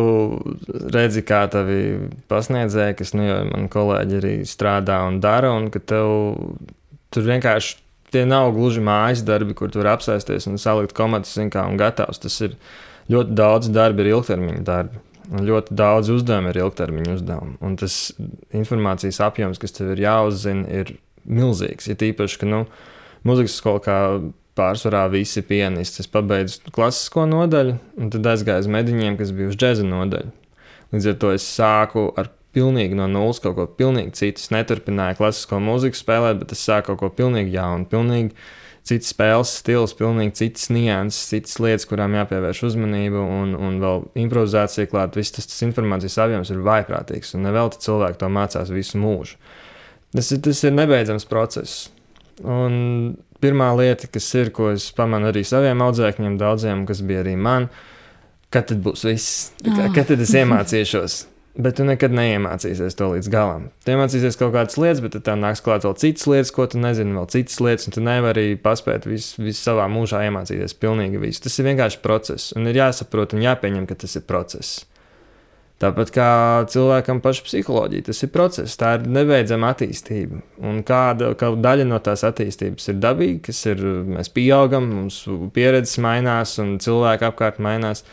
redzi, kā tavi pasniedzēji, kas, nu, jau man kolēģi arī strādā un dara, un ka tev tur vienkārši tie nav gluži mājas darbi, kur tu vari apsēsties un salikt komatus, kā un gatavs. Tas ir ļoti daudz darba, ir ilgtermiņa darbi. Un ļoti daudz uzdevumu ir ilgtermiņa uzdevumi. Un tas informācijas apjoms, kas tev ir jāuzzina, ir milzīgs. Ir īpaši, ka nu, muzikas skolā kā pārsvarā visi pianisti. Es pabeidzu klasisko nodaļu, un tad aizgāju uz mediņiem, kas bija uz džēza nodaļu. Līdz ar to es sāku ar pilnīgi no nulles kaut ko pilnīgi citu. Es neturpināju klasisko mūziku spēlēt, bet es sāku kaut ko pilnīgi jaunu, pilnīgi cits spēles stils, pilnīgi citas nianses, citas lietas, kurām jāpievērš uzmanība, un, un vēl improvizācija klāt. Viss tas, tas informācijas apjoms ir vaiprātīgs, un nevelti cilvēki to mācās visu mūžu. Tas ir, tas ir nebeidzams process. Un pirmā lieta, kas ir, ko es pamanu arī saviem audzēkņiem, daudziem, kas bija arī man, kad tad būs viss, kad tad es iemācīšos. Bet tu nekad neiemācīsies to līdz galam. Tu iemācīsies kaut kādas lietas, bet tad nāks klāt vēl citas lietas, ko tu nezini, vēl citas lietas, un tu nevari paspēt visu vis savā mūžā iemācīties pilnīgi visu. Tas ir vienkārši process, un ir jāsaprot un jāpieņem, ka tas ir process. Tāpat kā cilvēkam pašai psiholoģija, tas ir process, tā ir nebeidzama attīstība. Un kāda, kāda daļa no tās attīstības ir dabīga, kas ir mēs pieaugam, mums pieredze mainās un cilvēki apkārt mainās.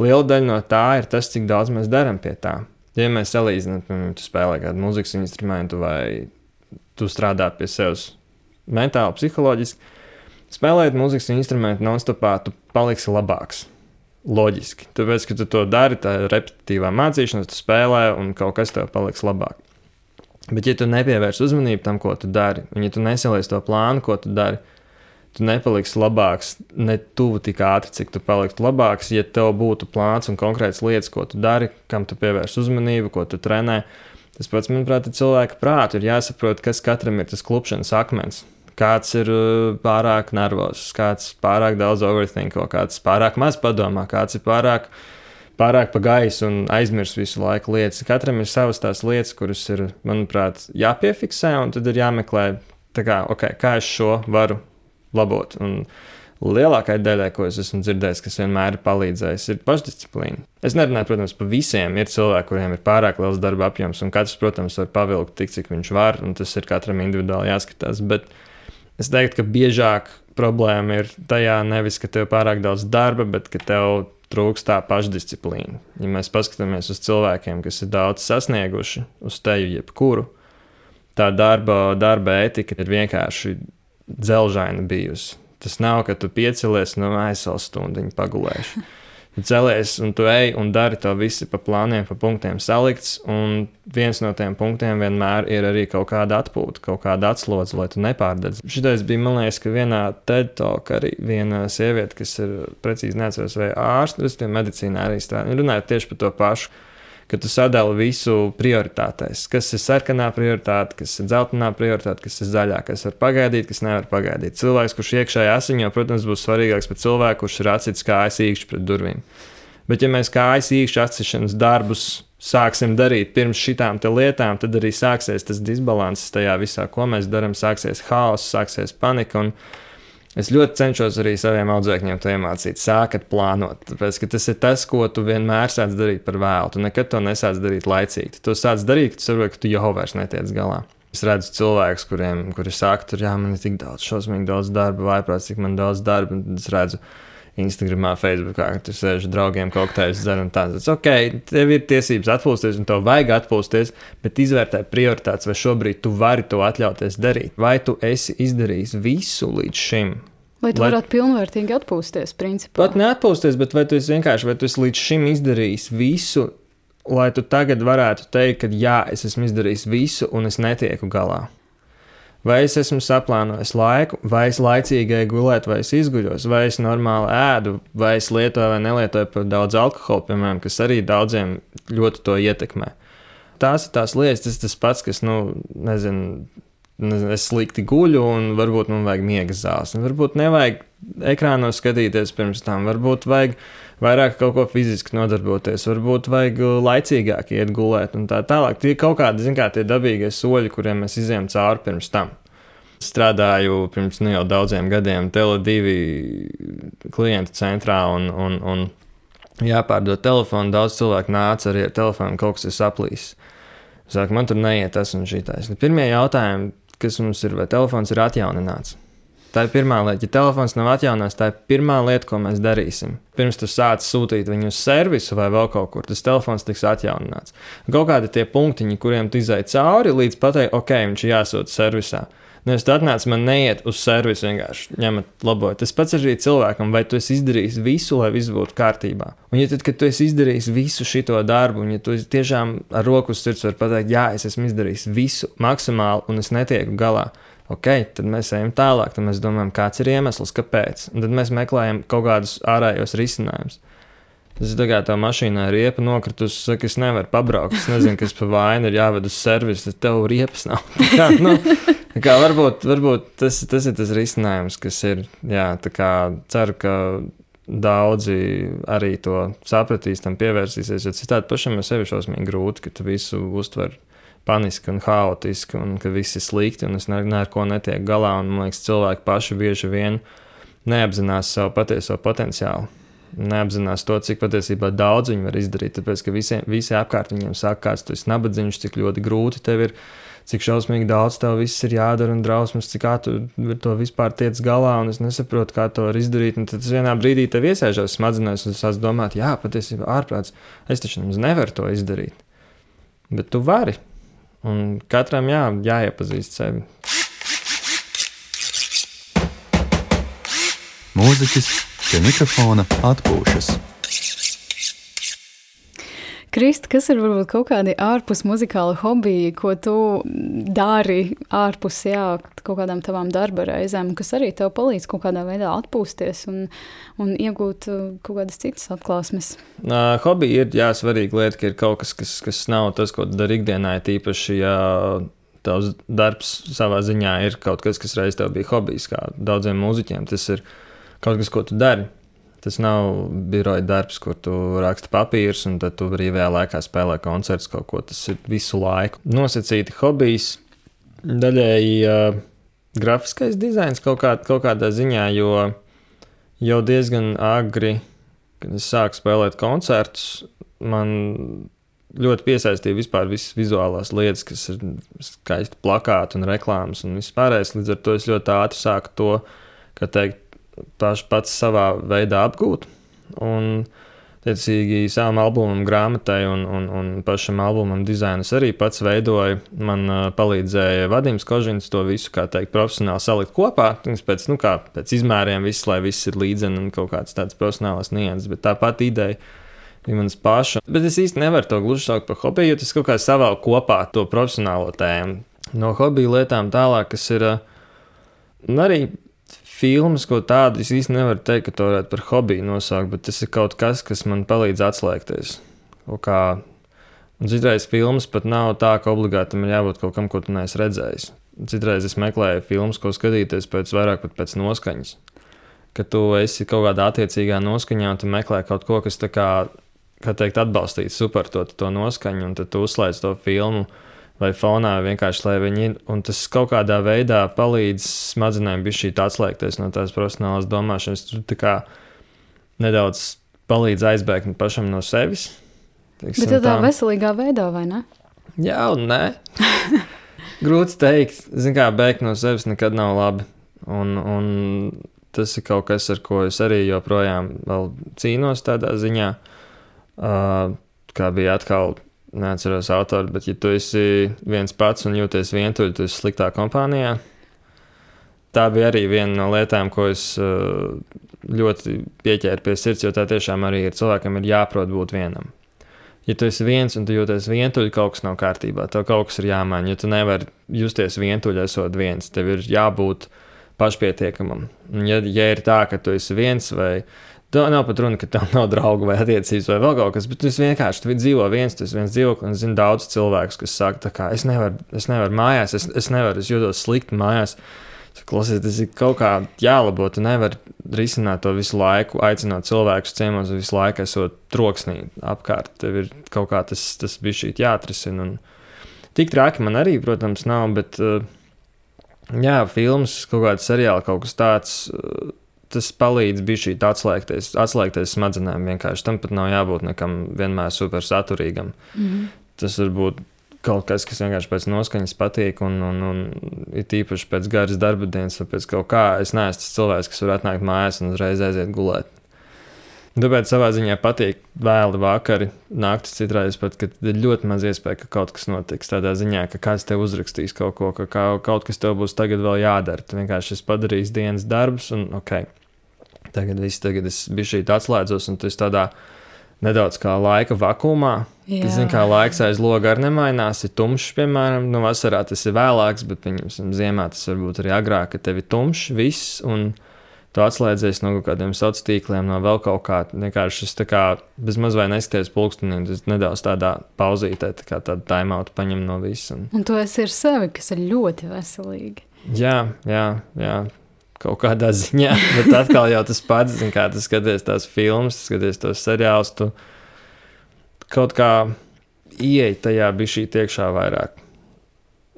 Liela daļa no tā ir tas, cik daudz mēs darām pie tā. Ja mēs salīdzinām, piemēram, tu spēlē kādu mūzikas instrumentu vai tu strādā pie sevis mentāli, psiholoģiski, spēlējot mūzikas instrumentu non-stopā, tu paliksi labāks. Loģiski. Tāpēc, ka tu to dari, tā ir repetitīvā mācīšanās, tu spēlē un kaut kas tev paliks labāk. Bet, ja tu nepievērsi uzmanību tam, ko tu dari, un ja tu nesalies to plānu, ko tu dari, tu nepaliksi labāks ne tuvu tik ātri, cik tu paliktu labāks, ja tev būtu plāns un konkrēts lietas, ko tu dari, kam tu pievērsi uzmanību, ko tu trenē. Tas pats, manuprāt, ir cilvēka prāta. Ir jāsaprot, kas katram ir tas klupšanas akmens. Kāds ir uh, pārāk nervozs, kāds pārāk daudz overthinko, kāds pārāk maz padomā, kāds ir pārāk, pārāk pa gaisu un aizmirst visu laiku lietas. Katram ir savas tās lietas, kuras ir, manuprāt, jāpiefiksē, un tad ir jāmeklē, kā, okay, kā es šo varu labot. Un lielākajai daļai, ko es esmu dzirdējis, kas vienmēr ir palīdzējis, ir pašdisciplīna. Es nerunāju, protams, par visiem. Ir cilvēki, kuriem ir pārāk liels darba apjoms, un katrs, protams, var pavilkt tik, cik viņš var, un tas ir katram individuāli jāskatās. Bet es teiktu, ka biežāk problēma ir tajā nevis, ka tev ir pārāk daudz darba, bet ka tev trūkst tā pašdisciplīna. Ja mēs paskatāmies uz cilvēkiem, kas ir daudz sasnieguši, uz teju jebkuru, tā darba, darba etika ir vienkārši dzelžaina bijusi. Tas nav, ka tu piecelies no vēl stundu pagulēši. Tu celies un tu ej un dari to visu pa plāniem, pa punktiem salikts. Un viens no tiem punktiem vienmēr ir arī kaut kāda atpūta, kaut kāda atslodze, lai tu nepārdedz. Šitais bija, man liekas, ka vienā TED talk arī viena sieviete, kas ir precīzi neatceros, vai ārsts, respektīvi medicīnā arī strādā, runāja tieši par to pašu ka tu sadali visu prioritātēs. Kas ir sarkanā prioritāte, kas ir dzeltenā prioritāte, kas ir zaļā, kas var pagaidīt, kas nevar pagaidīt. Cilvēks, kurš iekšēji asiņo, protams, būs svarīgāks par cilvēku, kurš ir atsits kājas īkšķi pret durvīm. Bet, ja mēs kājas īkšķi atsišanas darbus sāksim darīt pirms šitām lietām, tad arī sāksies tas disbalanss tajā visā, ko mēs darām. Sāksies haoss, sāksies panika. Un, Es ļoti cenšos arī saviem audzēkņiem to iemācīt. Sākat plānot, tāpēc ka tas ir tas, ko tu vienmēr sāc darīt par vēlu. Tu nekad to nesāc darīt laicīgi. Tu to sāc darīt, kad saproti, ka tu jau vairs netiec galā. Es redzu cilvēkus, kuriem kuri saka, tur jā, man ir tik daudz, šausmīgi daudz darba, vai prātīgi, cik man daudz darba. Es redzu, Instagram, Facebook, ka tu sēž draugiem, kā tādu dzer un tā. Tas ok, tev ir tiesības atpūsties, un tev vajag atpūsties, bet izvērtē prioritātes, vai šobrīd tu vari to atļauties darīt. Vai tu esi izdarījis visu līdz šim? Lai tu lai... varētu pilnvērtīgi atpūsties, principā. Pat neatpūsties, bet vai tu esi vienkārši, vai tu esi līdz šim izdarījis visu, lai tu tagad varētu teikt, ka jā, es esmu izdarījis visu, un es netieku galā. Vai es esmu saplānojis laiku, vai es laicīgi gulēju, vai es izguļos, vai es normāli ēdu, vai es lietoju vai nelietoju par daudz alkohola, piemēram, kas arī daudziem ļoti to ietekmē. Tās ir tās lietas, tas tas pats, kas, nu, nezinu, es slikti guļu, un varbūt man vajag miega zāles. Varbūt nevajag ekrānos skatīties pirms tam, varbūt vajag vairāk kaut ko fiziski nodarboties, varbūt vajag laicīgāk iet gulēt un tā tālāk. Tie ir kaut kādi, zin kā, tie dabīgie soļi, kuriem mēs izējām cauri pirms tam. Strādāju pirms nu, jau daudziem gadiem Tele2 klientu centrā un, un, un jāpārdod telefonu. Daudz cilvēku nāca arī ar telefonu, kaut kas ir saplīsis. Saka, man tur neiet tas un šitais. Pirmie jautājumi, kas mums ir, vai telefons ir atjaunināts? Tā ir pirmā lieta. Ja telefons nav atjaunots, tā ir pirmā lieta, ko mēs darīsim. Pirms tu sāc sūtīt viņu uz servisu vai vēl kaut kur, tas telefons tiks atjaunināts. Kaut kādi tie punktiņi, kuriem tu izai cauri, līdz pateikt, ok, viņš jāsūta servisā. Nevis tu atnāc, man neiet uz servisu, vienkārši ņemat labot. Tas pats arī cilvēkam, vai tu esi izdarījis visu, lai viss būtu kārtībā. Un, ja tad, kad tu esi izdarījis visu šo darbu, un ja tu tiešām ar roku uz sirds vari pateikt, jā, es esmu izdarījis visu maksimāli, un es netieku galā, ok, tad mēs ejam tālāk, tad mēs domājam, kāds ir iemesls, kāpēc. Un tad mēs meklējam kaut kādus ārējos risinājumus. Ir tā kā tā mašīnā ir riepa nokritusi, saka, es nevaru pabraukt. Es nezinu, kas pa vainu ir jāved uz servisu, tad tev riepas nav. kā, nu, kā varbūt, varbūt tas, tas ir tas risinājums, kas ir. Jā, kā, ceru, ka daudzi arī to sapratīs, tam pievērsīsies. Jo citādi pašam ir sevi šausmīgi grūti, ka tu visu uztver paniski un haotiski, un ka viss ir slikti, un es ne, ne ar ko netiek galā. Un, man liekas, cilvēki paši bieži vien neapzinās savu patieso potenciālu neapzinās to, cik patiesībā daudz viņi var izdarīt. Tāpēc, ka visiem, visi apkārt viņiem saka, kāds tu esi nabadzīgs, cik ļoti grūti tev ir, cik šausmīgi daudz tev viss ir jādara un drausmas, cik kā tu to vispār tiec galā, un es nesaprotu, kā to var izdarīt. Un tad vienā brīdī tev iesēžās smadzenēs, un es sāku domāt, jā, patiesībā ārprāts, es taču nemaz nevaru to izdarīt. Bet tu vari. Un katram jā, jāiepazīst sevi. Mūziķis Pie mikrofona atpūšas. Krist, kas ir varbūt kaut kādi ārpus muzikāla hobiji, ko tu dari ārpus jā, kaut kādām tavām darba reizēm, kas arī tev palīdz kaut kādā veidā atpūsties un, un iegūt uh, kaut kādas citas atklāsmes? Uh, hobija ir jā, svarīga lieta, ka ir kaut kas, kas, kas nav tas, ko dari ikdienā, tīpaši, ja tavs darbs savā ziņā ir kaut kas, kas reiz tev bija hobijs, kā daudziem mūziķiem. Tas ir kaut kas, ko tu dari. Tas nav biroja darbs, kur tu raksti papīrus, un tad tu brīvajā laikā spēlē koncertus kaut ko. Tas ir visu laiku. Nosacīti hobijs, daļēji uh, grafiskais dizains kaut, kā, kaut kādā ziņā, jo jau diezgan agri, kad es sāku spēlēt koncertus, man ļoti piesaistīja vispār visas vizuālās lietas, kas ir skaisti plakāti un reklāmas un viss pārējais. Līdz ar to es ļoti ātri sāku to, teikt, paš, pats savā veidā apgūt. Un, Tiecīgi, savam albumam, grāmatai un, un, un pašam albumam dizainus arī pats veidoja. Man uh, palīdzēja Vadims Kožins to visu, kā teikt, profesionāli salikt kopā. Pēc, nu, kā, pēc izmēriem viss, lai viss ir līdzeni un kaut kāds tāds profesionāls nianses. Bet tāpat ideja ir manas paša. Bet es īsti nevaru to gluži saukt par hobiju, jo tas kaut kā savā kopā to profesionālo tēmu. No hobiju lietām tālāk, kas ir uh, arī filmas, ko tādu es īsti nevaru teikt, ka to varētu par hobiju nosaukt, bet tas ir kaut kas, kas man palīdz atslēgties. Kā, un citreiz filmas pat nav tā, ka obligāti tam ir jābūt kaut kam, ko tu neesi redzējis. Citreiz es meklēju filmas, ko skatīties pēc vairāk pat pēc noskaņas. Kad tu esi kaut kādā attiecīgā noskaņā un tu meklē kaut ko, kas tā kā, kā teikt, atbalstītu super to, to noskaņu, un tad tu uzslēdz to filmu vai fonā, vienkārši lai viņi. Un tas kaut kādā veidā palīdz smadzenēm bija atslēgties no tās profesionālās domāšanas. Tur kā nedaudz palīdz aizbēgt pašam no sevis. Teiksim, Bet tādā tā. veselīgā veidā, vai ne? Jā, un nē. Grūti teikt, Zin kā bēgt no sevis nekad nav labi. Un, un tas ir kaut kas, ar ko es arī joprojām cīnos tādā ziņā. Uh, kā bija atkal neatceros autoru, bet ja tu esi viens pats un jūties vientuļš, tu esi sliktā kompānijā. Tā bija arī viena no lietām, ko es uh, ļoti pieķēru pie sirds, jo tā tiešām arī ir cilvēkam ir jāprot būt vienam. Ja tu esi viens un tu jūties vientuļš, kaut kas nav kārtībā, tev kaut kas ir jāmaina. Ja tu nevari justies vientuļš, esot viens, tev ir jābūt pašpietiekamam. Un ja, ja ir tā, ka tu esi viens vai ne, Tā nav pat runa, ka tev nav draugu vai attiecības vai vēl kaut kas, bet tu vienkārši tu dzīvo viens, tas viens dzīvoklis, un zini daudz cilvēku, kas saka, ka es nevaru, es nevaru mājās, es, es nevaru, es jūtos slikti mājās. Klausies, tas ir kaut kā jālabo. Tu nevari risināt to visu laiku, aicinot cilvēkus ciemos, visu laiku esot troksnī apkārt. Tev ir kaut kā tas, tas bija šī jāatrisina. Un tik traki man arī, protams, nav, bet uh, Jā, filmas, kaut kāda seriāla, kaut kas tāds. Tas palīdz bija šī atslēgties, atslēgties smadzenēm. Vienkārši tam pat nav jābūt nekam vienmēr super saturīgam. Mm -hmm. Tas var būt kaut kas, kas vienkārši pēc noskaņas patīk, un, un, un ir tīpaši pēc garas darba dienas, vai pēc kaut kā. Es neesmu tas cilvēks, kas var atnākt mājās un uzreiz aiziet gulēt. Tāpēc savā ziņā patīk vēli vakari, naktis citreiz pat, kad ir ļoti maz iespēja, ka kaut kas notiks. Tādā ziņā, ka kāds tev uzrakstīs kaut ko, ka kaut kas tev būs tagad vēl jādara. Tu vienkārši esi padarījis dienas darbus, un ok, tagad viss, tagad es biju šī atslēdzos, un tas tādā nedaudz kā laika vakumā. Tas, zin, kā laiks aiz loga arī nemainās, ir tumšs, piemēram, nu, vasarā tas ir vēlāks, bet, pieņemsim, ziemā tas varbūt arī agrāk, ka tev ir tumšs viss. Un, tu atslēdzies no kaut kādiem sociāliem tīkliem, no vēl kaut kā. Vienkārši es tā kā bezmaz vai neskaties pulkstenī, tas nedaudz tādā pauzītē, tā kā tādu timeout paņem no visa. Un, un tu esi ar sevi, kas ir ļoti veselīgi. Jā, jā, jā. Kaut kādā ziņā, bet atkal jau tas pats, zin, kā tu skaties tās filmas, skaties tos seriālus, tu kaut kā ieej tajā bija šī tiekšā vairāk.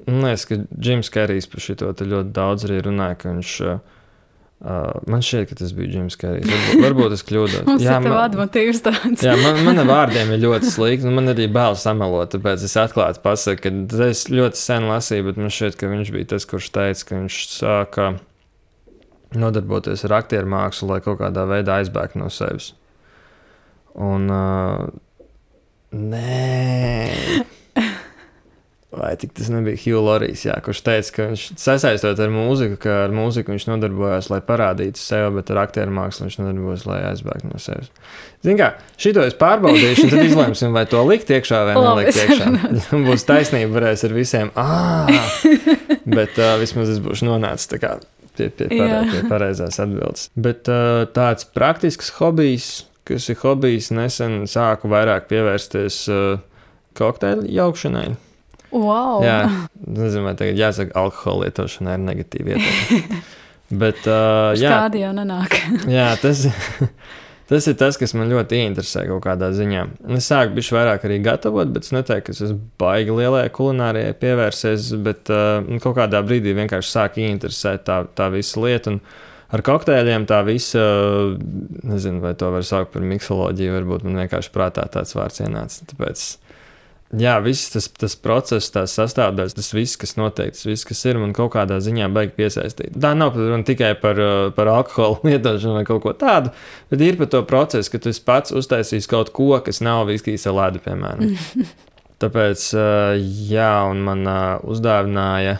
Man liekas, ka Džims Kerijs par šo ļoti daudz arī runāja, ka viņš uh, Uh, man šķiet, ka tas bija Džims Kārijs. Varbūt, varbūt es kļūdos. jā, man, jā, man, manam vārdiem ir ļoti slikti. Man arī bail samelot, tāpēc es atklāti pasaku, ka es ļoti sen lasīju, bet man šķiet, ka viņš bija tas, kurš teica, ka viņš sāka nodarboties ar aktieru mākslu, lai kaut kādā veidā aizbēgtu no sevis. Un, uh, nē. Vai tas nebija Hugh Lorijs, jā, kurš teica, ka viņš sasaistot ar mūziku, ka ar mūziku viņš nodarbojās, lai parādītu sevi, bet ar aktieru mākslu viņš nodarbojās, lai aizbēgtu no sevis. Ziniet, kā šito es pārbaudīšu, tad izlemsim, vai to likt iekšā vai nelikt iekšā. Būs taisnība, varēs ar visiem, ah, bet uh, vismaz es būšu nonācis kā, pie, pie, parē, pie pareizās atbildes. Bet uh, tāds praktisks hobijs, kas ir hobijs, nesen sāku vairāk pievērsties uh, kokteļu jaukšanai. Wow. Jā, nezinu, vai tagad jāsaka, alkohola lietošana ir negatīva ietekme. Bet, uh, jā, tāda jau nenāk. jā, tas, tas ir tas, kas man ļoti interesē kaut kādā ziņā. Es sāku bišķi vairāk arī gatavot, bet es neteiktu, ka es esmu baigi lielajai kulinārijai pievērsies, bet uh, kaut kādā brīdī vienkārši sāk interesēt tā, tā visa lieta. Un, Ar kokteļiem tā visa, nezinu, vai to var saukt par miksoloģiju, varbūt man vienkārši prātā tāds vārds ienāca. Tāpēc jā, viss tas, tas process, tās sastāvdaļas, tas viss, kas notiek, tas viss, kas ir, man kaut kādā ziņā baigi piesaistīt. Tā nav runa tikai par, uh, par alkoholu lietošanu vai kaut ko tādu, bet ir par to procesu, ka tu pats uztaisīsi kaut ko, kas nav viskijas ledu, piemēram. Tāpēc, uh, jā, un man uh, uzdāvināja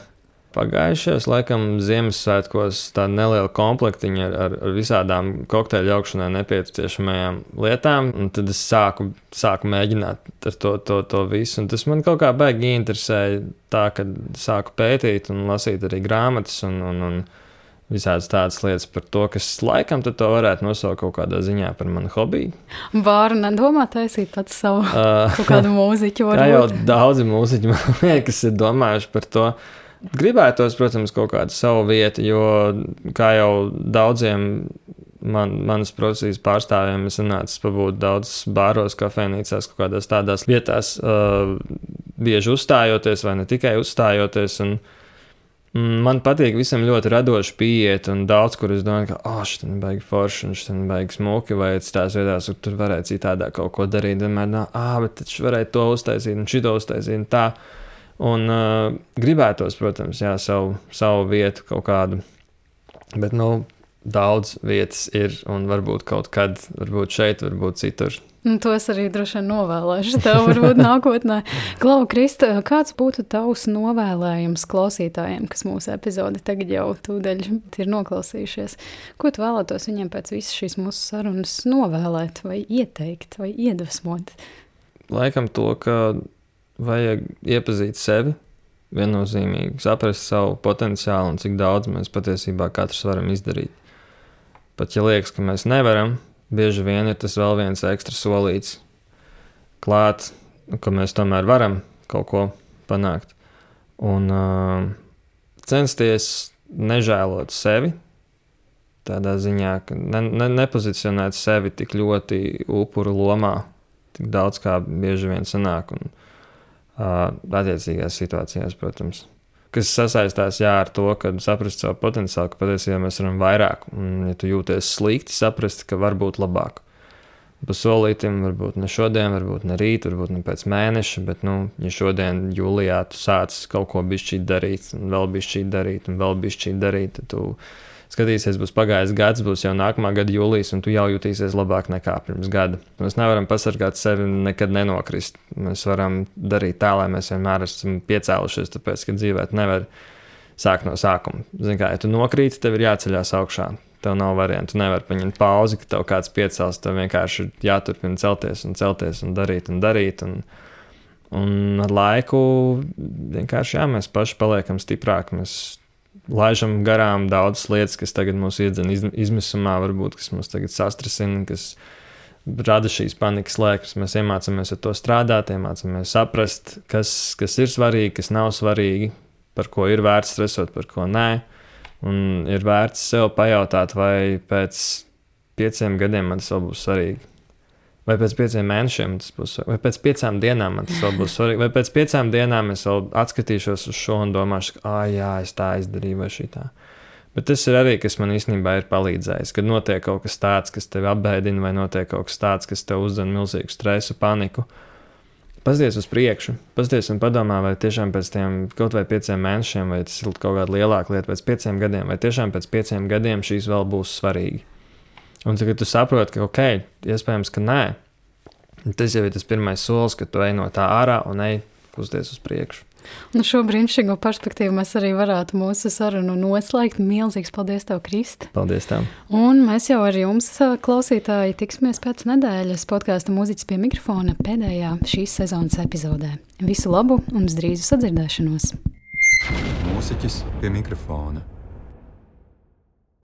Pagājušajos, laikam, Ziemassvētkos tāda neliela komplektiņa ar, ar, ar visādām kokteļu augšanai nepieciešamajām lietām. Un tad es sāku, sāku mēģināt ar to, to, to visu. Un tas man kaut kā baigi interesēja, tā ka sāku pētīt un lasīt arī grāmatas un, un, un visādas tādas lietas par to, kas laikam to varētu nosaukt kaut kādā ziņā par manu hobiju. Vāru nedomā taisīt pats savu uh, kaut kādu mūziķu. Tā jau daudzi mūziķi man liekas ir domājuši par to. Gribētos, protams, kaut kādu savu vietu, jo, kā jau daudziem man, manas profesijas pārstāvjiem, es nācu pabūt daudz bāros, kafejnīcās, kaut kādās tādās vietās, uh, bieži uzstājoties, vai ne tikai uzstājoties. Un, mm, Man patīk visam ļoti radoši pieiet, un daudz kur es domāju, ka, ah, oh, ir baigi forši, un ir baigi smuki, vai tās vietās, kur tur varētu citādi kaut ko darīt. Vienmēr, ah, bet taču varētu to uztaisīt, un šito uztaisīt, un tā. Un uh, gribētos, protams, jā, savu, savu vietu kaut kādu. Bet, nu, daudz vietas ir, un varbūt kaut kad, varbūt šeit, varbūt citur. Nu, to es arī droši vien novēlēšu. Tev varbūt nākotnē. Klau, Krista, kāds būtu tavs novēlējums klausītājiem, kas mūsu epizodi tagad jau tūdaļ ir noklausījušies? Ko tu vēlētos viņiem pēc visas šīs mūsu sarunas novēlēt, vai ieteikt, vai iedvesmot? Laikam to, ka vajag iepazīt sevi, viennozīmīgi saprast savu potenciālu un cik daudz mēs patiesībā katrs varam izdarīt. Pat ja liekas, ka mēs nevaram, bieži vien ir tas vēl viens ekstra solīts klāt, ka mēs tomēr varam kaut ko panākt. Un uh, censties nežēlot sevi, tādā ziņā, ka ne, ne, nepozicionēt sevi tik ļoti upuru lomā, tik daudz kā bieži vien sanāk. Un, attiecīgās situācijās, protams. kas sasaistās jā, ar to, ka saprast savu potenciālu, ka patiesībā mēs varam vairāk. Un, ja tu jūties slikti, saprast, ka var būt labāk. Pa solītam, varbūt ne šodien, varbūt ne rīt, varbūt ne pēc mēneša, bet, nu, ja šodien, jūlijā, tu sāc kaut ko bišķīt darīt, un vēl bišķīt darīt, un vēl bišķīt darīt, tad tu skatīsies, būs pagājis gads, būs jau nākamā gada jūlijas, un tu jau jutīsies labāk nekā pirms gada. Mēs nevaram pasargāt sevi nekad nenokrist. Mēs varam darīt tā, lai mēs vienmēr esam piecēlušies, tāpēc, ka dzīvēt nevar sākt no sākuma. Zini, kā, ja tu nokrīti, tev ir jāceļās augšā. Tev nav variantu. Tu nevari paņemt pauzi, ka tev kāds piecels. Tev vienkārši ir jāturpina celties un celties un darīt un darīt. Un, un ar laiku vienkārši jā, mēs paši paliekam stiprāki. Mēs laižam garām daudzas lietas, kas tagad mūs iedzina izmisumā, varbūt kas mūs tagad sastrasina, kas rada šīs panikas lēkmes. Mēs iemācāmies ar to strādāt, iemācāmies saprast, kas, kas ir svarīgi, kas nav svarīgi, par ko ir vērts stresot, par ko nē. Un ir vērts sev pajautāt, vai pēc pieciem gadiem man tas vēl būs svarīgi. Vai pēc pieciem mēnešiem tas būs, vai pēc piecām dienām tas vēl būs svarīgi, vai pēc piecām dienām es vēl atskatīšos uz šo un domāšu, ka, ah, jā, es tā izdarīju, vai šī tā. Bet tas ir arī, kas man īstenībā ir palīdzējis. Kad notiek kaut kas tāds, kas tevi apbēdina, vai notiek kaut kas tāds, kas tev uzdod milzīgu stresu, paniku, Paskaties uz priekšu, paskaties un padomā, vai tiešām pēc tam kaut vai pieciem mēnešiem, vai tas ir kaut kāda lielāka lieta, pēc pieciem gadiem, vai tiešām pēc pieciem gadiem šīs vēl būs svarīgi. Un tagad tu saproti, ka ok, iespējams, ka nē. Tas jau ir tas pirmais solis, kad tu ej no tā ārā un ej kusties uz priekšu. Nu, šo brīnišķīgo perspektīvu mēs arī varētu mūsu sarunu noslēgt. Milzīgs paldies, tev, Kristi! Paldies! Tev. Un mēs jau ar jums, klausītāji, tiksimies pēc nedēļas podkāstu mūziķis pie mikrofona pēdējā šīs sezonas epizodē. Visu labu un uz drīzu sadzirdēšanos! Mūziķis pie mikrofona.